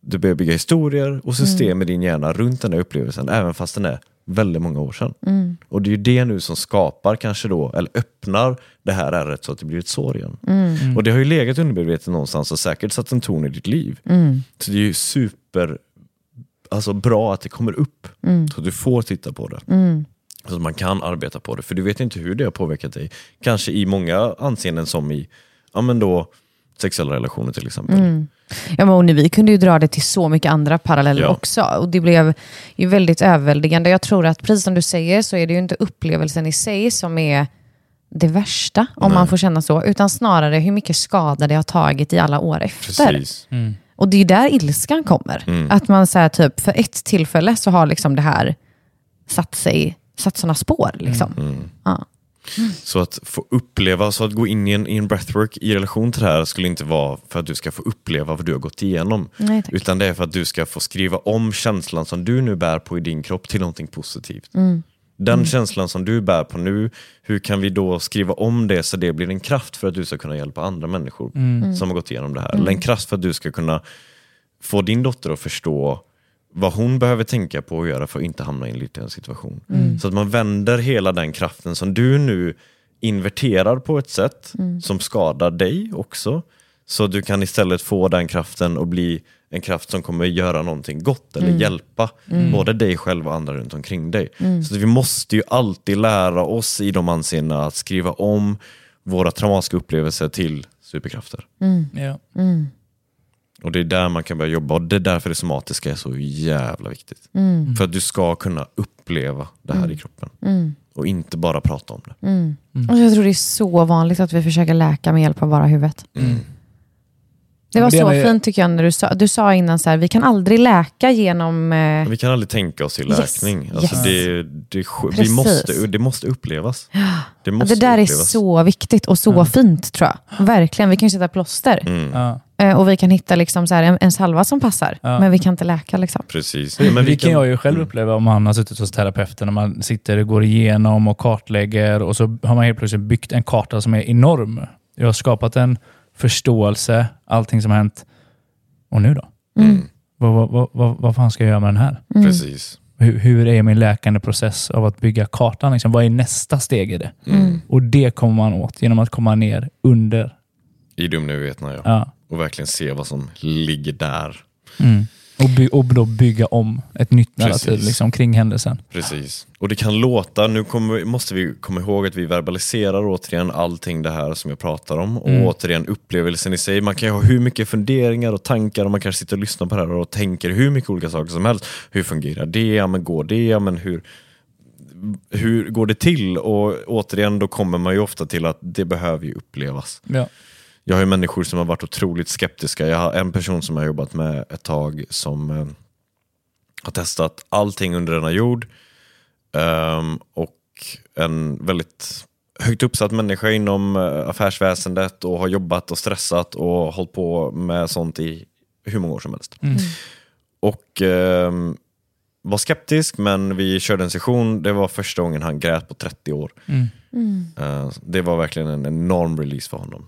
du börjar bygga historier och system i din hjärna runt den här upplevelsen, även fast den är väldigt många år sedan. Och det är ju det nu som skapar kanske då, eller öppnar det här ärret så att det blir ett sår igen. Och det har ju legat undermedvetet någonstans och säkert satt en ton i ditt liv. Så det är ju super alltså bra att det kommer upp, så att du får titta på det. Så att man kan arbeta på det, för du vet inte hur det har påverkat dig. Kanske i många anseenden som i ja, men då, sexuella relationer till exempel. Ja, men och vi kunde ju dra det till så mycket andra paralleller Ja. också. Och Det blev ju väldigt överväldigande. Jag tror att precis som du säger så är det ju inte upplevelsen i sig som är det värsta, om man får känna så, utan snarare hur mycket skada det har tagit i alla år efter. Precis. Och det är där ilskan kommer. Att man säger typ, för ett tillfälle så har liksom det här satt sig, satt sådana spår. Liksom. Ja. Så att få uppleva, så att gå in i en, i en breathwork i relation till det här skulle inte vara för att du ska få uppleva vad du har gått igenom. Nej, utan det är för att du ska få skriva om känslan som du nu bär på i din kropp till någonting positivt. Den känslan som du bär på nu, hur kan vi då skriva om det så det blir en kraft för att du ska kunna hjälpa andra människor som har gått igenom det här. Eller en kraft för att du ska kunna få din dotter att förstå vad hon behöver tänka på och göra för att inte hamna i en liknande situation. Så att man vänder hela den kraften som du nu inverterar på ett sätt som skadar dig också. Så du kan istället få den kraften och bli en kraft som kommer göra någonting gott eller hjälpa både dig själv och andra runt omkring dig. Så att vi måste ju alltid lära oss i de anseendena att skriva om våra traumatiska upplevelser till superkrafter. Ja. Och det är där man kan börja jobba och det är därför det somatiska är så jävla viktigt. För att du ska kunna uppleva det här i kroppen. Och inte bara prata om det. Och jag tror det är så vanligt att vi försöker läka med hjälp av bara huvudet. Det var det så med- fint tycker jag när du sa, du sa innan så här, vi kan aldrig läka genom... Eh, Vi kan aldrig tänka oss till Yes, läkning. Alltså yes. det, det, vi Precis. måste, det måste upplevas. Det, Ja, måste det där är upplevas. så viktigt och så fint tror jag. Verkligen. Vi kan ju sätta plåster Mm. Ja. Eh, och vi kan hitta liksom så här en, en salva som passar. Ja. Men vi kan inte läka. Liksom. Precis. Men Men det kan jag ju själv mm. uppleva om man har suttit hos terapeuten och man sitter och går igenom och kartlägger och så har man helt plötsligt byggt en karta som är enorm. Jag har skapat en förståelse, allting som har hänt. Och nu då? Mm. Vad, vad, vad, vad, vad fan ska jag göra med den här? Precis. Hur, hur är min läkande process av att bygga kartan? Liksom? Vad är nästa steg i det? Mm. Och det kommer man åt genom att komma ner under. I dumnuvetna ja. Ja. Och verkligen se vad som ligger där. Mm. Och, by, och då bygga om ett nytt narrativ liksom, kring händelsen. Precis. Och det kan låta, nu kommer, måste vi komma ihåg att vi verbaliserar återigen allting det här som jag pratar om. Och Mm. återigen upplevelsen i sig. Man kan ju ha hur mycket funderingar och tankar och man kanske sitter och lyssnar på det här och tänker hur mycket olika saker som helst. Hur fungerar det? Ja, men går det? Ja, men hur, hur går det till? Och återigen, då kommer man ju ofta till att det behöver ju upplevas. Ja. Jag har ju människor som har varit otroligt skeptiska. Jag har en person som jag har jobbat med ett tag som eh, har testat allting under denna jord. Ehm, och en väldigt högt uppsatt människa inom eh, affärsväsendet och har jobbat och stressat och hållit på med sånt i hur många år som helst. Mm. Och ehm, var skeptisk, men vi körde en session. Det var första gången han grät på 30 år. Mm. Eh, det var verkligen en enorm release för honom.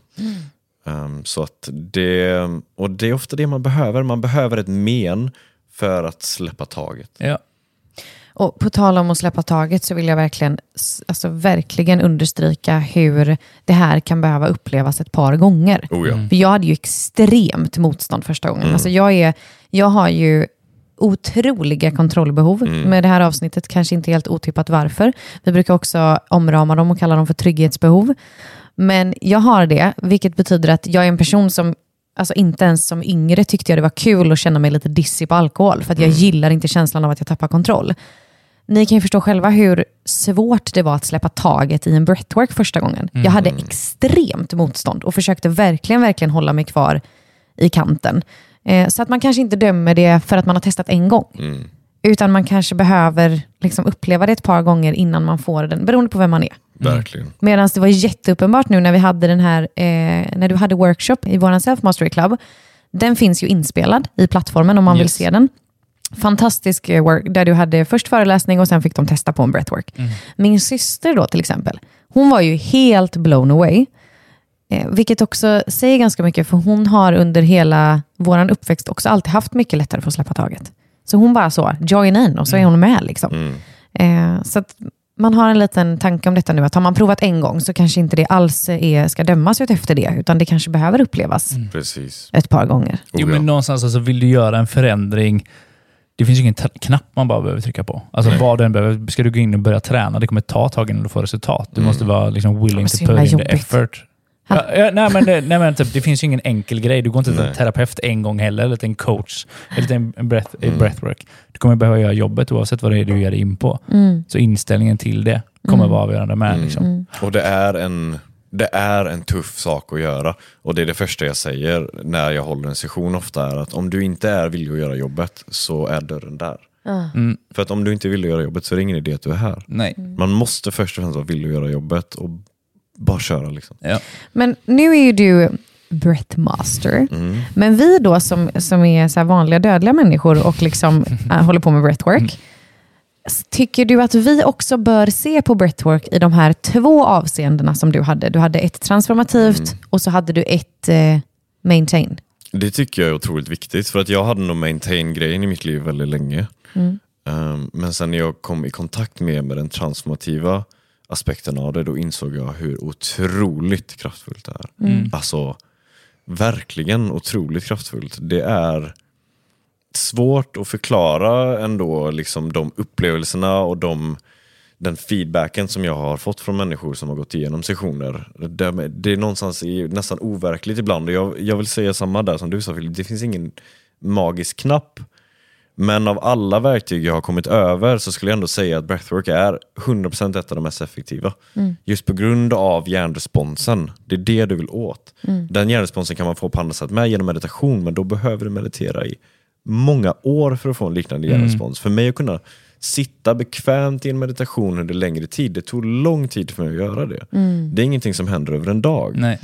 Ehm, så att det, och det är ofta det man behöver. Man behöver ett men för att släppa taget. Ja. Och på tal om att släppa taget så vill jag verkligen, alltså verkligen understryka hur det här kan behöva upplevas ett par gånger. Oh ja. För jag hade ju extremt motstånd första gången. Alltså jag, är, jag har ju otroliga kontrollbehov. Med det här avsnittet kanske inte helt otippat varför. Vi brukar också omrama dem och kalla dem för trygghetsbehov. Men jag har det, vilket betyder att jag är en person som Alltså inte ens som yngre tyckte jag det var kul att känna mig lite dissig på alkohol, för att jag gillar inte känslan av att jag tappar kontroll. Ni kan ju förstå själva hur svårt det var att släppa taget i en breathwork första gången. Jag hade extremt motstånd och försökte verkligen, verkligen hålla mig kvar i kanten. Eh, så att man kanske inte dömer det för att man har testat en gång. Utan man kanske behöver liksom uppleva det ett par gånger innan man får den, beroende på vem man är. Verkligen. Medan det var jätteuppenbart nu när vi hade den här, eh, när du hade workshop i vår Self Mastery Club. Den finns ju inspelad i plattformen om man vill Yes. se den. Fantastisk eh, work, där du hade först föreläsning och sen fick de testa på en breathwork. Min syster då till exempel, hon var ju helt blown away. Eh, vilket också säger ganska mycket, för hon har under hela vår uppväxt också alltid haft mycket lättare för att släppa taget. Så hon bara så, join in och så är hon med. Liksom. Eh, så att man har en liten tanke om detta nu, att har man provat en gång så kanske inte det alls är, ska dömas ut efter det, utan det kanske behöver upplevas Precis. ett par gånger. Jo, men någonstans alltså, vill du göra en förändring, det finns ju ingen knapp man bara behöver trycka på. Alltså vad den behöver, ska du gå in och börja träna, det kommer ta tag innan du får resultat. Du måste vara liksom willing to put in the effort. Ja, ja, nej, men, det, nej, men typ, det finns ju ingen enkel grej. Du går inte till en Nej. terapeut en gång heller, eller till en coach, eller till en en breath, ett breathwork. Du kommer behöva göra jobbet oavsett vad det är du ger dig in på. Så inställningen till det kommer vara avgörande med. Liksom. Och det är, en, det är en tuff sak att göra. Och det är det första jag säger när jag håller en session ofta är att om du inte är villig att göra jobbet så är dörren där. Mm. För att om du inte vill göra jobbet så är det ingen idé att du är här. Nej. Man måste först och främst vara villig att göra jobbet och bara köra. Liksom. Ja. Men nu är ju du breathmaster. Men vi då som, som är så här vanliga dödliga människor och liksom äh, håller på med breathwork. s- Tycker du att vi också bör se på breathwork i de här två avseendena som du hade? Du hade ett transformativt och så hade du ett eh, maintain. Det tycker jag är otroligt viktigt för att jag hade nog maintain-grejen i mitt liv väldigt länge. Um, men sen när jag kom i kontakt med, med den transformativa aspekten av det, då insåg jag hur otroligt kraftfullt det är. Alltså, verkligen otroligt kraftfullt. Det är svårt att förklara ändå liksom de upplevelserna och de, den feedbacken som jag har fått från människor som har gått igenom sessioner. Det, det är någonstans i, nästan overkligt ibland. Och jag, jag vill säga samma där som du sa Filip, det finns ingen magisk knapp. Men av alla verktyg jag har kommit över så skulle jag ändå säga att breathwork är 100% ett av de mest effektiva. Just på grund av hjärnresponsen. Det är det du vill åt. Den hjärnresponsen kan man få på andra sätt med genom meditation, men då behöver du meditera i många år för att få en liknande hjärnrespons. För mig att kunna sitta bekvämt i en meditation under längre tid, det tog lång tid för mig att göra det. Det är ingenting som händer över en dag. Nej.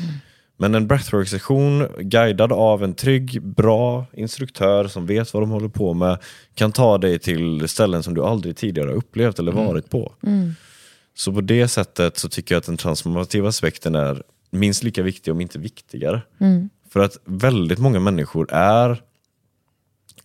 Men en breathwork-session guidad av en trygg, bra instruktör som vet vad de håller på med kan ta dig till ställen som du aldrig tidigare har upplevt eller varit på. Så på det sättet så tycker jag att den transformativa aspekten är minst lika viktig om inte viktigare. För att väldigt många människor är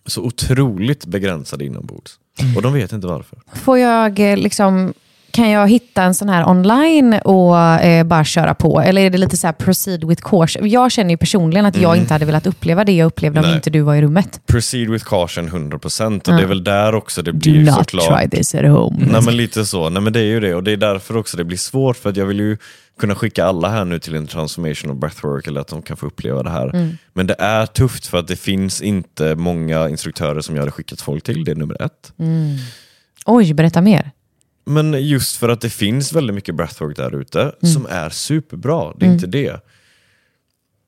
så otroligt begränsade inombords. Och de vet inte varför. Får jag eh, liksom, kan jag hitta en sån här online och eh, bara köra på? Eller är det lite så här proceed with caution? Jag känner ju personligen att jag inte hade velat uppleva det jag upplevde om Nej. inte du var i rummet. Proceed with caution 100% och det är väl där också det Do blir not såklart try this at home. Nej men lite så, nej men det är ju det och det är därför också det blir svårt för att jag vill ju kunna skicka alla här nu till en transformation och breathwork eller att de kan få uppleva det här. Men det är tufft för att det finns inte många instruktörer som jag hade skickat folk till, det är nummer ett. Oj, berätta mer. Men just för att det finns väldigt mycket breathwork där ute som är superbra, det är inte det.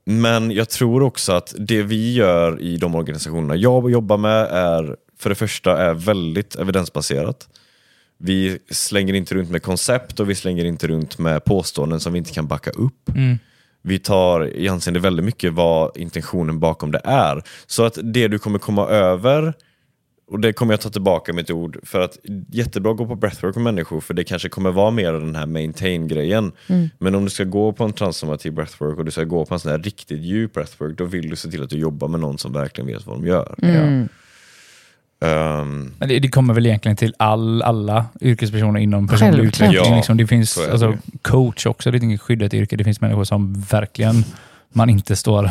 Men jag tror också att det vi gör i de organisationerna jag jobbar med är för det första är väldigt evidensbaserat. Vi slänger inte runt med koncept och vi slänger inte runt med påståenden som vi inte kan backa upp. Vi tar i anseende väldigt mycket vad intentionen bakom det är. Så att det du kommer komma över och det kommer jag ta tillbaka med ett ord, för att jättebra att gå på breathwork med människor, för det kanske kommer vara mer av den här maintain-grejen. Men om du ska gå på en transformativ breathwork och du ska gå på en sån här riktigt djup breathwork, då vill du se till att du jobbar med någon som verkligen vet vad de gör. Ehm, Men det, det kommer väl egentligen till all, alla yrkespersoner inom personlig Självklart. utveckling. Ja, liksom. Det finns alltså, coach också, det är inget skyddat yrke. Det finns människor som verkligen man inte står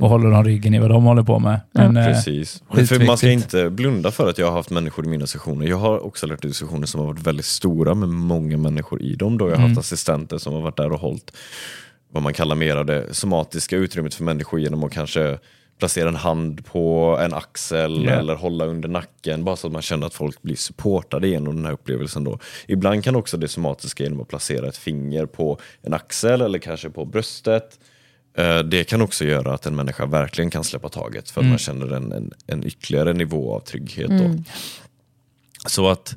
och håller om ryggen i vad de håller på med. Men, eh, Precis. Men för man ska inte blunda för att jag har haft människor i mina sessioner. Jag har också lett ut sessioner som har varit väldigt stora med många människor i dem. Då jag har haft assistenter som har varit där och hållit vad man kallar mer av det somatiska utrymmet för människor genom att kanske placera en hand på en axel Ja. eller hålla under nacken bara så att man känner att folk blir supportade genom den här upplevelsen. Då. Ibland kan också det somatiska genom att placera ett finger på en axel eller kanske på bröstet Eh, Det kan också göra att en människa verkligen kan släppa taget för att man känner en, en, en ytterligare nivå av trygghet. Då. Så att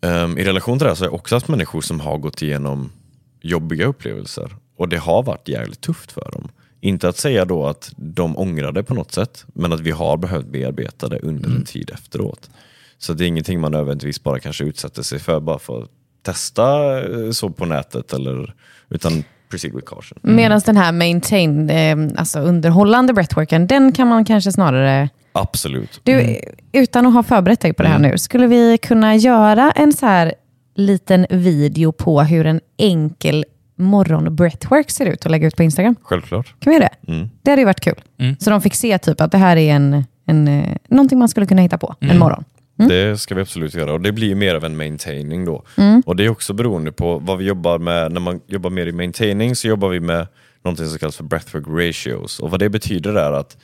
ehm, i relation till det här så har jag också haft människor som har gått igenom jobbiga upplevelser och det har varit jävligt tufft för dem. Inte att säga då att de ångrar det på något sätt, men att vi har behövt bearbeta det under en tid efteråt. Så det är ingenting man nödvändigtvis bara kanske utsätter sig för bara för att testa eh, så på nätet, eller, utan proceed with caution. Medan den här maintain, eh, alltså underhållande breathworken, den kan man kanske snarare... Absolut. Du, utan att ha förberett dig på det här nu, skulle vi kunna göra en så här liten video på hur en enkel morgon breathwork ser ut och lägga ut på Instagram? Självklart. Kan vi göra det? Det hade ju varit kul. Så de fick se typ att det här är en, en, eh, någonting man skulle kunna hitta på en morgon. Det ska vi absolut göra och det blir mer av en maintaining då. Och det är också beroende på vad vi jobbar med. När man jobbar mer i maintaining så jobbar vi med någonting som kallas för breathwork ratios. Och vad det betyder är att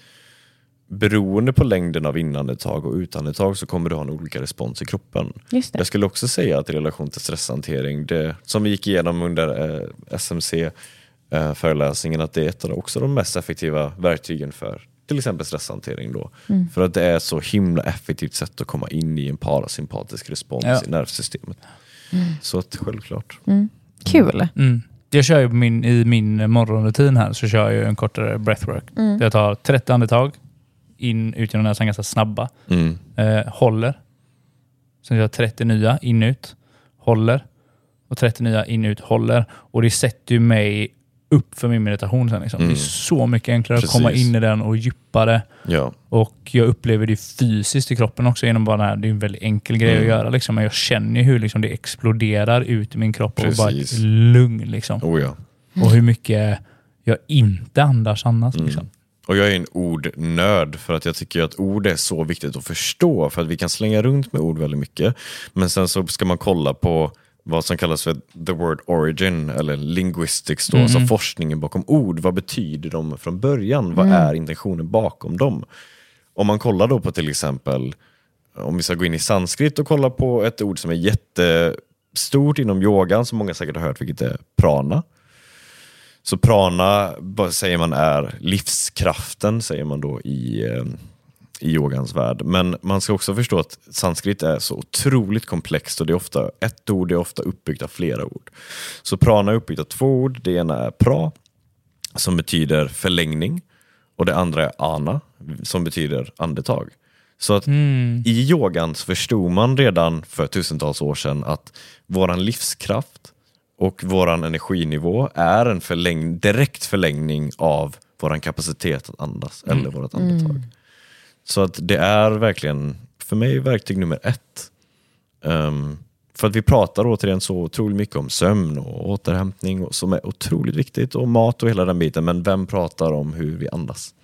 beroende på längden av inandetag och utandetag så kommer du ha en olika respons i kroppen. Jag skulle också säga att i relation till stresshantering, det, som vi gick igenom under eh, SMC-föreläsningen, att det är ett av också de mest effektiva verktygen för till exempel stresshantering. Då. För att det är så himla effektivt sätt att komma in i en parasympatisk respons Ja. i nervsystemet. Så att självklart. Kul. Mm. Jag kör ju min, i min morgonrutin här så kör jag en kortare breathwork. Mm. Jag tar 30 andetag in ut genom näsan ganska snabba. Mm. Eh, håller. Sen gör jag 30 nya in ut. Håller. Och 30 nya in ut. Håller. Och det sätter ju mig upp för min meditation sen. Liksom. Det är så mycket enklare att komma Precis. in i den och djupare. Ja. Och jag upplever det fysiskt i kroppen också genom bara det här. Det är en väldigt enkel grej Mm. att göra. Liksom. Men jag känner hur liksom, det exploderar ut i min kropp och bara ett Precis. lugn. Liksom. Oh, ja. Och hur mycket jag inte andas annars. Mm. Liksom. Och jag är en ordnörd för att jag tycker att ord är så viktigt att förstå för att vi kan slänga runt med ord väldigt mycket. Men sen så ska man kolla på vad som kallas för the word origin eller linguistics, då, alltså forskningen bakom ord. Vad betyder de från början? Vad är intentionen bakom dem? Om man kollar då på till exempel, om vi ska gå in i sanskrit och kolla på ett ord som är jättestort inom yogan, som många säkert har hört, vilket är prana. Så prana säger man är livskraften, säger man då i, eh, i yogans värld. Men man ska också förstå att sanskrit är så otroligt komplext och det är ofta ett ord, det är ofta uppbyggt av flera ord. Så prana är uppbyggt av två ord. Det ena är pra, som betyder förlängning. Och det andra är ana, som betyder andetag. Så att i yogan förstod man redan för tusentals år sedan att våran livskraft och våran energinivå är en förläng direkt förlängning av våran kapacitet att andas eller vårt andetag. Så att det är verkligen, för mig, verktyg nummer ett. Ehm, för att vi pratar återigen så otroligt mycket om sömn och återhämtning och, som är otroligt viktigt och mat och hela den biten. Men vem pratar om hur vi andas?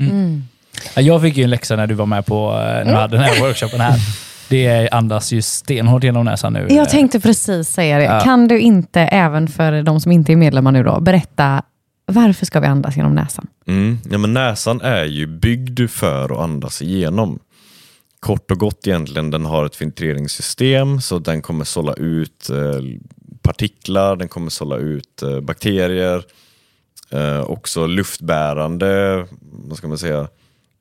Ja, Jag fick ju en läxa när du var med på eh, när vi hade den här workshopen här. Det andas ju stenhårt genom näsan nu. Jag tänkte precis säga det. Ja. Kan du inte, även för de som inte är medlemmar nu då, berätta varför ska vi andas genom näsan? Mm. Ja, men näsan är ju byggd för att andas igenom. Kort och gott egentligen, den har ett filtreringssystem så den kommer sålla ut eh, partiklar, den kommer sålla ut eh, bakterier, eh, också luftbärande vad ska man säga,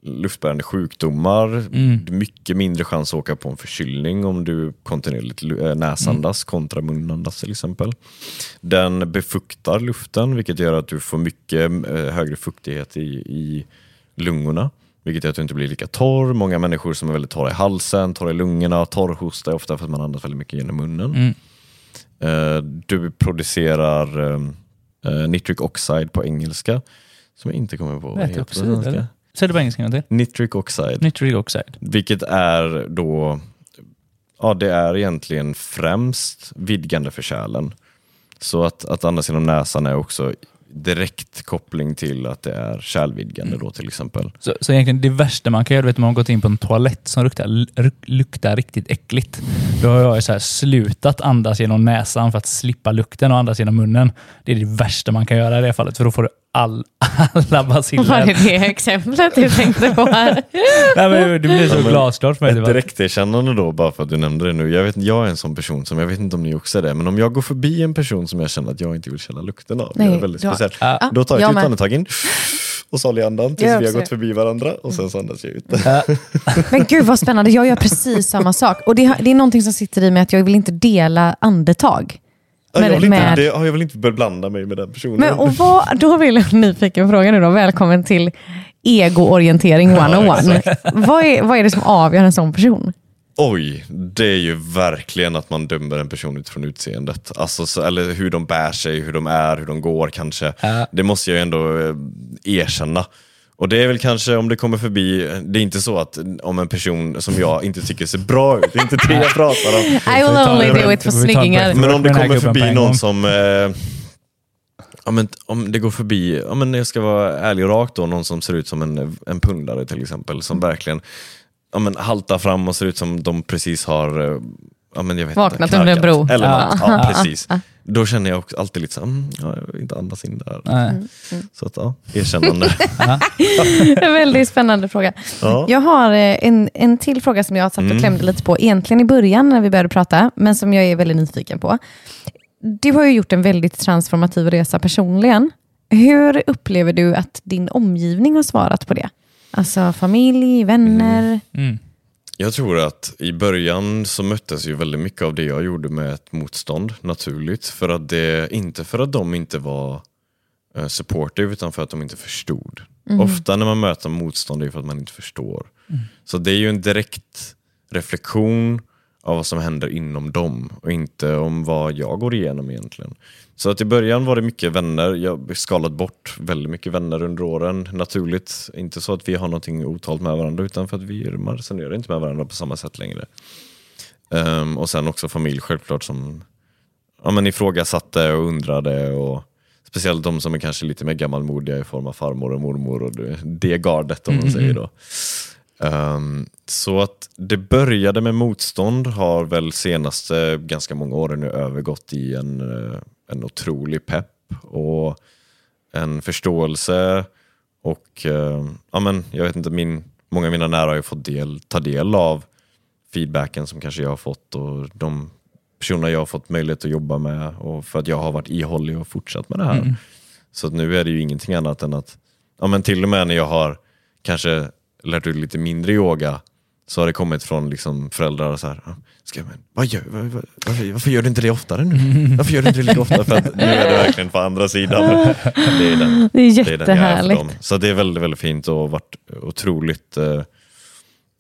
luftbärande sjukdomar. Mm. Mycket mindre chans att åka på en förkylning om du kontinuerligt eh, näsandas kontra munandas till exempel. Den befuktar luften vilket gör att du får mycket eh, högre fuktighet i, i lungorna. Vilket gör att du inte blir lika torr. Många människor som är väldigt torra i halsen, torra i lungorna, torrhosta är ofta för att man andas väldigt mycket genom munnen. Mm. Eh, du producerar nitric oxide på engelska, som jag inte kommer på vad det heter på svenska. Säg det på engelska till. Nitric oxide, Nitric oxide. vilket är då, ja det är egentligen främst vidgande för kärlen. Så att, att andas genom näsan är också direkt koppling till att det är kärlvidgande då till exempel. Så, så egentligen det värsta man kan göra, vet man har gått in på en toalett som luktar, luk- luktar riktigt äckligt. Då har jag så här slutat andas genom näsan för att slippa lukten och andas genom munnen. Det är det värsta man kan göra i det fallet, för då får du all, alla Var baciller. det det exemplet du tänkte på här? Nej, men det blir så Ja, glasklart för mig. Ett direkterkännande då, bara för att du nämnde det nu. Jag, vet, jag är en sån person som, jag vet inte om ni också är det, men om jag går förbi en person som jag känner att jag inte vill känna lukten av, Nej, jag är väldigt då- speciell. Ja. Då tar jag ett djupt andetag in och så håller jag andan tills Jag vi har gått förbi varandra och sen så andas jag ut. Men gud vad spännande, jag gör precis samma sak. Och det, det är någonting som sitter i mig att jag vill inte dela andetag. Ja, Men- jag, vill inte, med- det, ja, jag vill inte beblanda mig med den personen. Men, och vad, då vill jag nyfiken fråga nu då, välkommen till egoorientering 101. vad, är, vad är det som avgör en sån person? Oj, det är ju verkligen att man dömer en person utifrån utseendet. Alltså, så, eller hur de bär sig, hur de är, hur de går kanske. Ja. Det måste jag ju ändå eh, erkänna. Och det är väl kanske om det kommer förbi, det är inte så att om en person som jag inte tycker ser bra ut, det är inte det jag pratar om. I will only do it for snyggingar. Men om det kommer förbi någon som eh, Ja, men, om det går förbi, ja, men jag ska vara ärlig och rak då, någon som ser ut som en, en pundare till exempel, som verkligen ja, men, haltar fram och ser ut som de precis har eh, ja, men jag vet Vaknat inte, under en bro. Eller Ja. Ja, precis. Då känner jag också alltid lite så här, mm, ja, jag vill inte andas in där. Nej. Så att, ja, erkännande. En väldigt spännande fråga. Ja. Jag har eh, en, en till fråga som jag satt och klämde lite på, egentligen i början när vi började prata, men som jag är väldigt nyfiken på. Du har ju gjort en väldigt transformativ resa personligen. Hur upplever du att din omgivning har svarat på det? Alltså familj, vänner? Mm. Jag tror att i början så möttes ju väldigt mycket av det jag gjorde med ett motstånd naturligt. För att det, inte för att de inte var eh, supportive utan för att de inte förstod. Ofta när man möter motstånd är det för att man inte förstår. Så det är ju en direkt reflektion av vad som händer inom dem och inte om vad jag går igenom egentligen. Så att i början var det mycket vänner, jag har skalat bort väldigt mycket vänner under åren naturligt. Inte så att vi har någonting otalt med varandra utan för att vi resonerar inte med varandra på samma sätt längre. Ehm, och sen också familj självklart som ja, men ifrågasatte och undrade och speciellt de som är kanske lite mer gammalmodiga i form av farmor och mormor och det, det gardet om man säger då. Ehm, så att det började med motstånd har väl senaste ganska många åren nu övergått i en, eh, en otrolig pepp och en förståelse och eh, ja, men, jag vet inte, min, många av mina nära har ju fått del, ta del av feedbacken som kanske jag har fått och de personer jag har fått möjlighet att jobba med och för att jag har varit ihållig och fortsatt med det här. Så att nu är det ju ingenting annat än att, ja men till och med när jag har kanske lärt ut lite mindre yoga så har det kommit från liksom föräldrar så här, "Ja, ska men, vad gör, vad, vad, varför, varför gör du inte det oftare nu? Varför gör du inte det lika ofta? För att nu är det verkligen på andra sidan. Det är den, Det är det är jättehärligt. Så det är väldigt, väldigt fint och varit otroligt eh,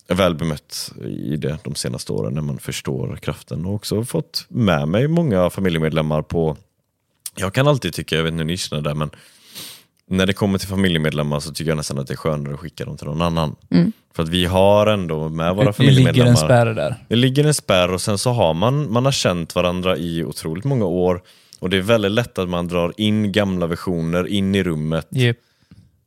väl bemött i det de senaste åren när man förstår kraften och också fått med mig många familjemedlemmar på jag kan alltid tycka, jag vet inte hur ni känner där, men när det kommer till familjemedlemmar så tycker jag nästan att det är skönare att skicka dem till någon annan. För att vi har ändå med våra Det ligger familjemedlemmar en spärr där. det ligger en spärr och sen så har man, man har känt varandra i otroligt många år och det är väldigt lätt att man drar in gamla versioner in i rummet Yep.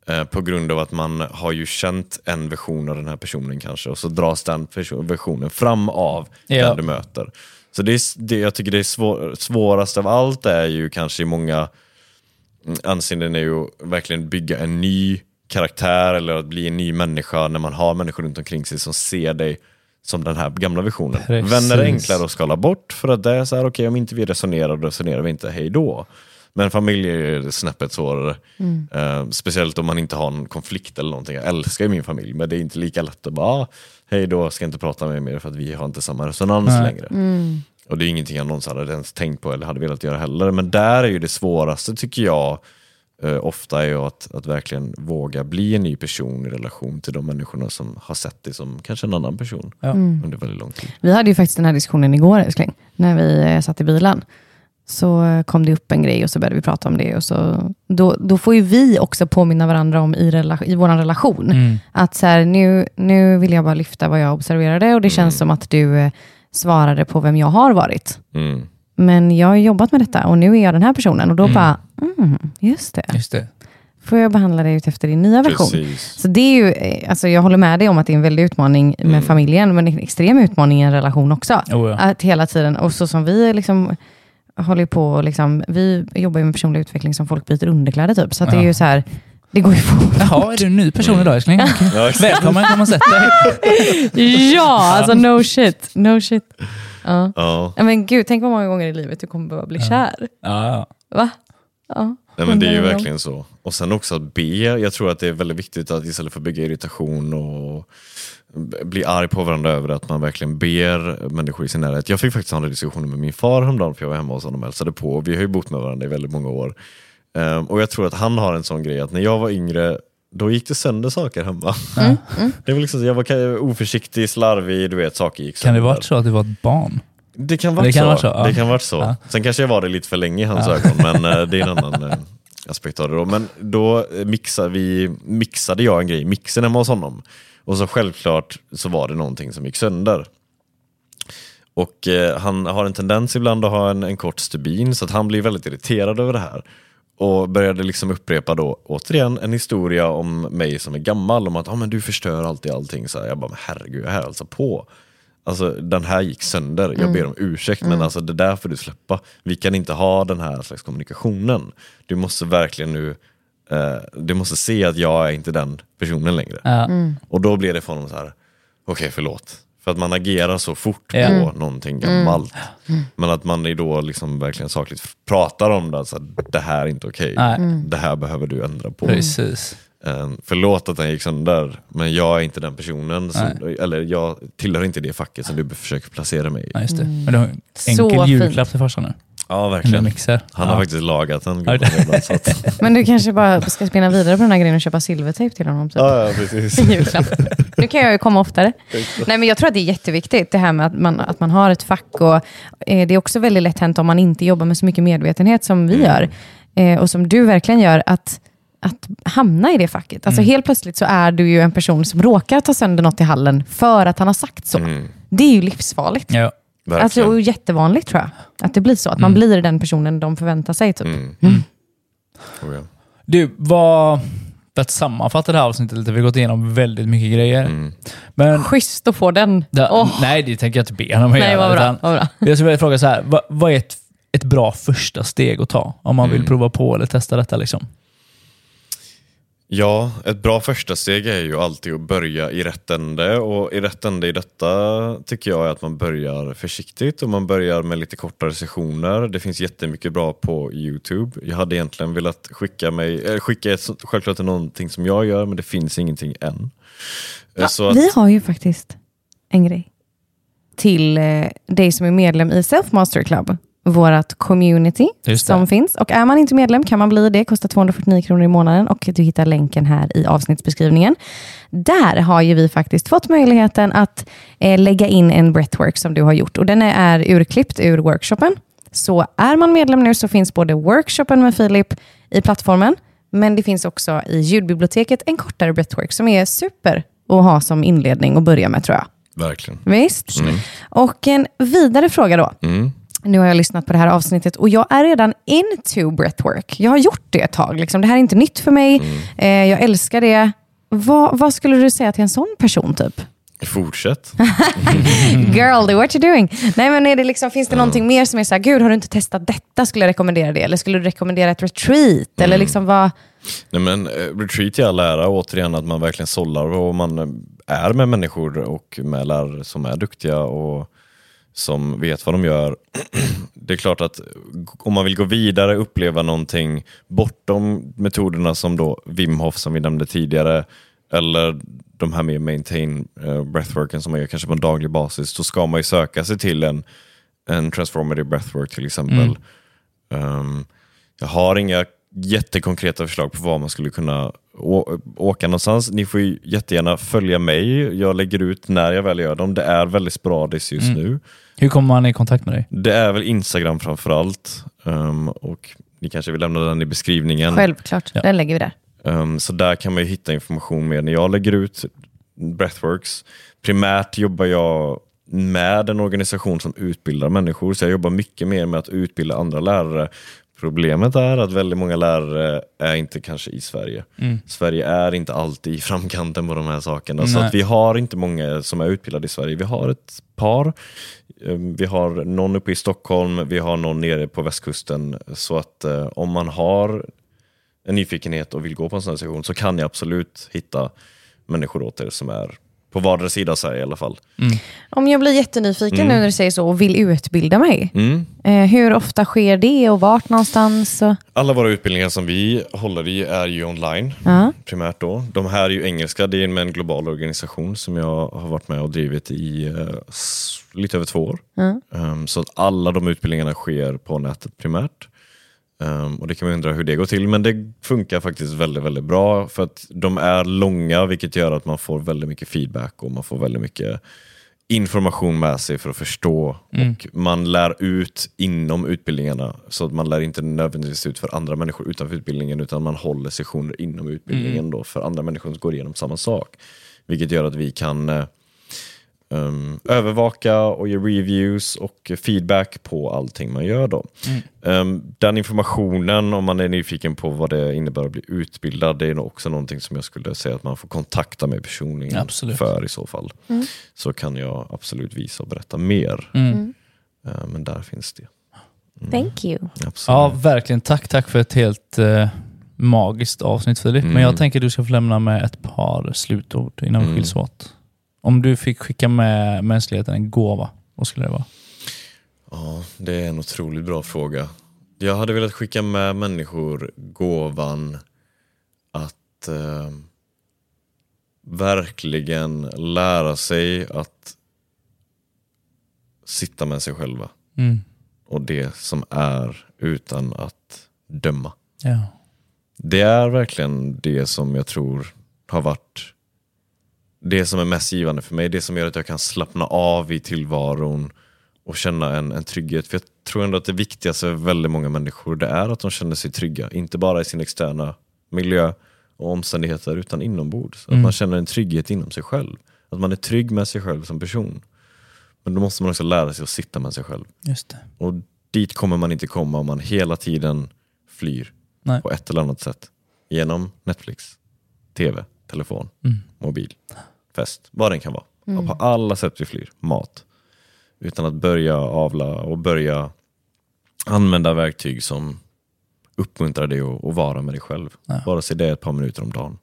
eh, på grund av att man har ju känt en version av den här personen kanske och så dras den versionen fram av Ja. den du möter. Så det, är, det jag tycker det är svår, svårast av allt är ju kanske i många mm, anseenden är ju att verkligen bygga en ny karaktär eller att bli en ny människa när man har människor runt omkring sig som ser dig som den här gamla versionen. Precis. Vänner är enklare att skala bort för att det är så här, okej om inte vi resonerar, då resonerar vi inte, hej då. Men familj är snäppet svårare. Eh, speciellt om man inte har en konflikt eller någonting. Jag älskar ju min familj men det är inte lika lätt att bara, ah, hej då, ska inte prata med er mer för att vi har inte samma resonans Nej. längre. Och det är ingenting jag någonsin hade ens tänkt på eller hade velat göra heller. Men där är ju det svåraste tycker jag eh, ofta är ju att, att verkligen våga bli en ny person i relation till de människorna som har sett dig som kanske en annan person Ja. under väldigt lång tid. Vi hade ju faktiskt den här diskussionen igår älskling, när vi eh, satt i bilen. Så kom det upp en grej och så började vi prata om det. Och så, då, då får ju vi också påminna varandra om i, rela, i vår relation. Mm. Att så här, nu, nu vill jag bara lyfta vad jag observerade och det känns som att du eh, svarade på vem jag har varit. Mm. Men jag har jobbat med detta och nu är jag den här personen. Och då bara, mm, just det. Just det. Får jag behandla dig efter din nya version? Precis. Så det är ju, eh, alltså jag håller med dig om att det är en väldig utmaning med Mm. familjen, men en extrem utmaning i en relation också. Oh, ja. Att hela tiden, och så som vi liksom håller på, liksom, vi jobbar ju med personlig utveckling som folk byter underkläder typ. Så det är ju så här, det går ju fort. Jaha, är du en ny person idag älskling? Ja. Välkommen, kom och sätt dig. ja, alltså no shit. No shit. Ja. Ja. Ja, Men gud, tänk vad många gånger i livet du kommer behöva bli kär. Ja, ja. Va? Ja. Nej, men det är ju verkligen så. Och sen också att be. Jag tror att det är väldigt viktigt att istället för att bygga irritation och bli arg på varandra över att man verkligen ber människor i sin närhet. Jag fick faktiskt ha en diskussion med min far häromdagen för jag var hemma hos honom och hälsade på. Vi har ju bott med varandra i väldigt många år. Ehm, och jag tror att han har en sån grej att när jag var yngre då gick det sönder saker hemma. Mm, Det var liksom jag var oförsiktig, slarvig, du vet saker gick Kan sönder. det varit så att du var ett barn? Det kan Det kan så. vara så, ja. Det kan vara så. Ja. Sen kanske jag var det lite för länge i hans ögon, men eh, det är en annan eh, aspekt av det. Då. Men då eh, mixade, vi, mixade jag en grej i mixen hemma hos honom. Och så självklart så var det någonting som gick sönder. Och eh, han har en tendens ibland att ha en, en kort stubin, så att han blir väldigt irriterad över det här. Och började liksom upprepa då återigen en historia om mig som är gammal, om att ah, men du förstör alltid allting. Så här, jag bara, men herregud, jag här alltså på. Alltså den här gick sönder, jag ber om ursäkt men alltså det där får du släppa. Vi kan inte ha den här slags kommunikationen. Du måste verkligen nu, eh, du måste se att jag är inte den personen längre. Ja. Och då blir det för honom så här, okej förlåt. För att man agerar så fort Ja. på någonting gammalt. Men att man är då liksom verkligen sakligt pratar om det, så att det här är inte okej. Nej. Det här behöver du ändra på. Precis. Eh, förlåt att den gick sönder, men jag är inte den personen, som, eller jag tillhör inte det facket som du försöker placera mig i. Ja, just det. Men du har en enkel julklapp till farsan nu. Ja, En verkligen. Han ja. har faktiskt lagat den. Ja, Men du kanske bara ska spinna vidare på den här grejen och köpa silvertejp till honom. Typ. ja, ja, precis. julklapp. Nu kan jag ju komma oftare. Nej, men jag tror att det är jätteviktigt det här med att man, att man har ett fack. Och, eh, det är också väldigt lätt hänt om man inte jobbar med så mycket medvetenhet som vi gör. Eh, och som du verkligen gör, att, att hamna i det facket. Alltså Helt plötsligt så är du ju en person som råkar ta sönder något i hallen för att han har sagt så. Mm, Det är ju livsfarligt. Ja. verkligen. Alltså, och jättevanligt tror jag. Att det blir så. Att man blir den personen de förväntar sig. Typ. Mm. Oh, ja. Du, vad... För att sammanfatta det här avsnittet lite, vi har gått igenom väldigt mycket grejer. Mm. Men, Schysst att få den. da, Åh, Nej, det tänker jag inte be honom att nej, göra. vad bra. utan Vad bra. Jag skulle vilja fråga så här, vad, vad är ett, ett bra första steg att ta? Om man vill Mm. prova på eller testa detta. Liksom. Ja, ett bra första steg är ju alltid att börja i rätt ände och i rätt ände i detta tycker jag är att man börjar försiktigt och man börjar med lite kortare sessioner. Det finns jättemycket bra på Youtube. Jag hade egentligen velat skicka mig, äh, skicka ett, självklart till någonting som jag gör men det finns ingenting än. Eh, Ja, att, Vi har ju faktiskt en grej till eh, dig som är medlem i Self Master Club. Vårt community som finns. Och är man inte medlem kan man bli det. Kostar 249 kronor i månaden och du hittar länken här i avsnittsbeskrivningen. Där har ju vi faktiskt fått möjligheten att eh, lägga in en breathwork som du har gjort. Och den är, är urklippt ur workshopen. Så är man medlem nu så finns både workshopen med Filip i plattformen, men det finns också i ljudbiblioteket en kortare breathwork som är super att ha som inledning och börja med tror jag. verkligen. Visst? Och en vidare fråga då. Mm. Nu har jag lyssnat på det här avsnittet och jag är redan into breathwork. Jag har gjort det ett tag. Liksom. Det här är inte nytt för mig. Eh, jag älskar det. Vad, vad skulle du säga till en sån person typ? Fortsätt. Girl, do what you're doing. Nej, men är det liksom, finns det någonting mer som är så här, gud har du inte testat detta? Skulle jag rekommendera det? Eller skulle du rekommendera ett retreat? Eller liksom vad... Nej, men, eh, retreat i all ära, återigen att man verkligen sållar och man eh, är med människor och med lärare som är duktiga och som vet vad de gör. det är klart att om man vill gå vidare, uppleva någonting bortom metoderna som då Wim Hof som vi nämnde tidigare, eller de här med maintain uh, breathworken som man gör kanske på en daglig basis, då ska man ju söka sig till en, en transformative breathwork till exempel. Um, jag har inga jättekonkreta förslag på var man skulle kunna åka någonstans. Ni får ju jättegärna följa mig. Jag lägger ut när jag väl gör dem. Det är väldigt sporadiskt just mm. nu. Hur kommer man i kontakt med dig? Det är väl Instagram framförallt. Um, och ni kanske vill lämna den i beskrivningen. Självklart, ja. den lägger vi där. Um, så där kan man hitta information mer när jag lägger ut Breathworks. Primärt jobbar jag med en organisation som utbildar människor, så jag jobbar mycket mer med att utbilda andra lärare Problemet är att väldigt många lärare är inte kanske i Sverige. Mm. Sverige är inte alltid i framkanten på de här sakerna. Nej. Så att vi har inte många som är utbildade i Sverige. Vi har ett par. Ehm, vi har någon uppe i Stockholm, vi har någon nere på västkusten. Så att eh, om man har en nyfikenhet och vill gå på en sån här session så kan jag absolut hitta människor åt er som är på vardera sida av Sverige i alla fall. Mm. Om jag blir jättenyfiken mm. nu när du säger så och vill utbilda mig, mm. eh, hur ofta sker det och vart någonstans? Och... Alla våra utbildningar som vi håller i är ju online, uh. primärt då. De här är ju engelska, det är med en global organisation som jag har varit med och drivit i uh, lite över två år. Uh. Um, så alla de utbildningarna sker på nätet primärt. Um, och Det kan man undra hur det går till, men det funkar faktiskt väldigt, väldigt bra för att de är långa vilket gör att man får väldigt mycket feedback och man får väldigt mycket information med sig för att förstå. Mm. Och Man lär ut inom utbildningarna, så att man lär inte nödvändigtvis ut för andra människor utanför utbildningen utan man håller sessioner inom utbildningen mm. då för andra människor som går igenom samma sak. Vilket gör att vi kan eh, um, övervaka och ge reviews och feedback på allting man gör. Då. Mm. Um, den informationen, om man är nyfiken på vad det innebär att bli utbildad, det är nog också någonting som jag skulle säga att man får kontakta mig personligen absolut. för i så fall. Mm. Så kan jag absolut visa och berätta mer. Mm. Uh, men där finns det. Mm. Thank you. Absolut. Ja, verkligen. Tack, tack för ett helt uh, magiskt avsnitt Filip. Men jag mm. tänker att du ska få lämna med ett par slutord innan vi mm. skiljs åt. Om du fick skicka med mänskligheten en gåva, vad skulle det vara? Ja, det är en otroligt bra fråga. Jag hade velat skicka med människor gåvan att eh, verkligen lära sig att sitta med sig själva. Mm. Och det som är utan att döma. Ja. Det är verkligen det som jag tror har varit det som är mest givande för mig, det som gör att jag kan slappna av i tillvaron och känna en, en trygghet. För jag tror ändå att det viktigaste för väldigt många människor det är att de känner sig trygga. Inte bara i sin externa miljö och omständigheter utan inombords. Mm. Att man känner en trygghet inom sig själv. Att man är trygg med sig själv som person. Men då måste man också lära sig att sitta med sig själv. Just det. Och dit kommer man inte komma om man hela tiden flyr Nej. på ett eller annat sätt. Genom Netflix, TV, telefon, mm. mobil fest, vad den kan vara. Mm. på alla sätt vi flyr, mat. Utan att börja avla och börja använda verktyg som uppmuntrar dig att, att vara med dig själv. Ja. Vare sig det är ett par minuter om dagen.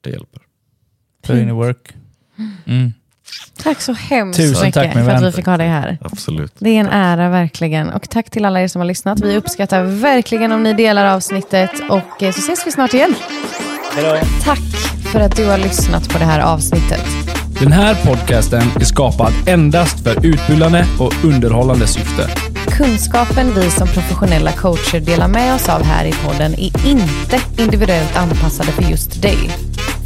Det hjälper. Put in work. Mm. Tack så hemskt Tusen mycket tack, för att vi fick ha dig här. Absolut. Det är en ära verkligen. Och tack till alla er som har lyssnat. Vi uppskattar verkligen om ni delar avsnittet och eh, så ses vi snart igen. Hejdå. Tack för att du har lyssnat på det här avsnittet. Den här podcasten är skapad endast för utbildande och underhållande syfte. Kunskapen vi som professionella coacher delar med oss av här i podden är inte individuellt anpassade för just dig.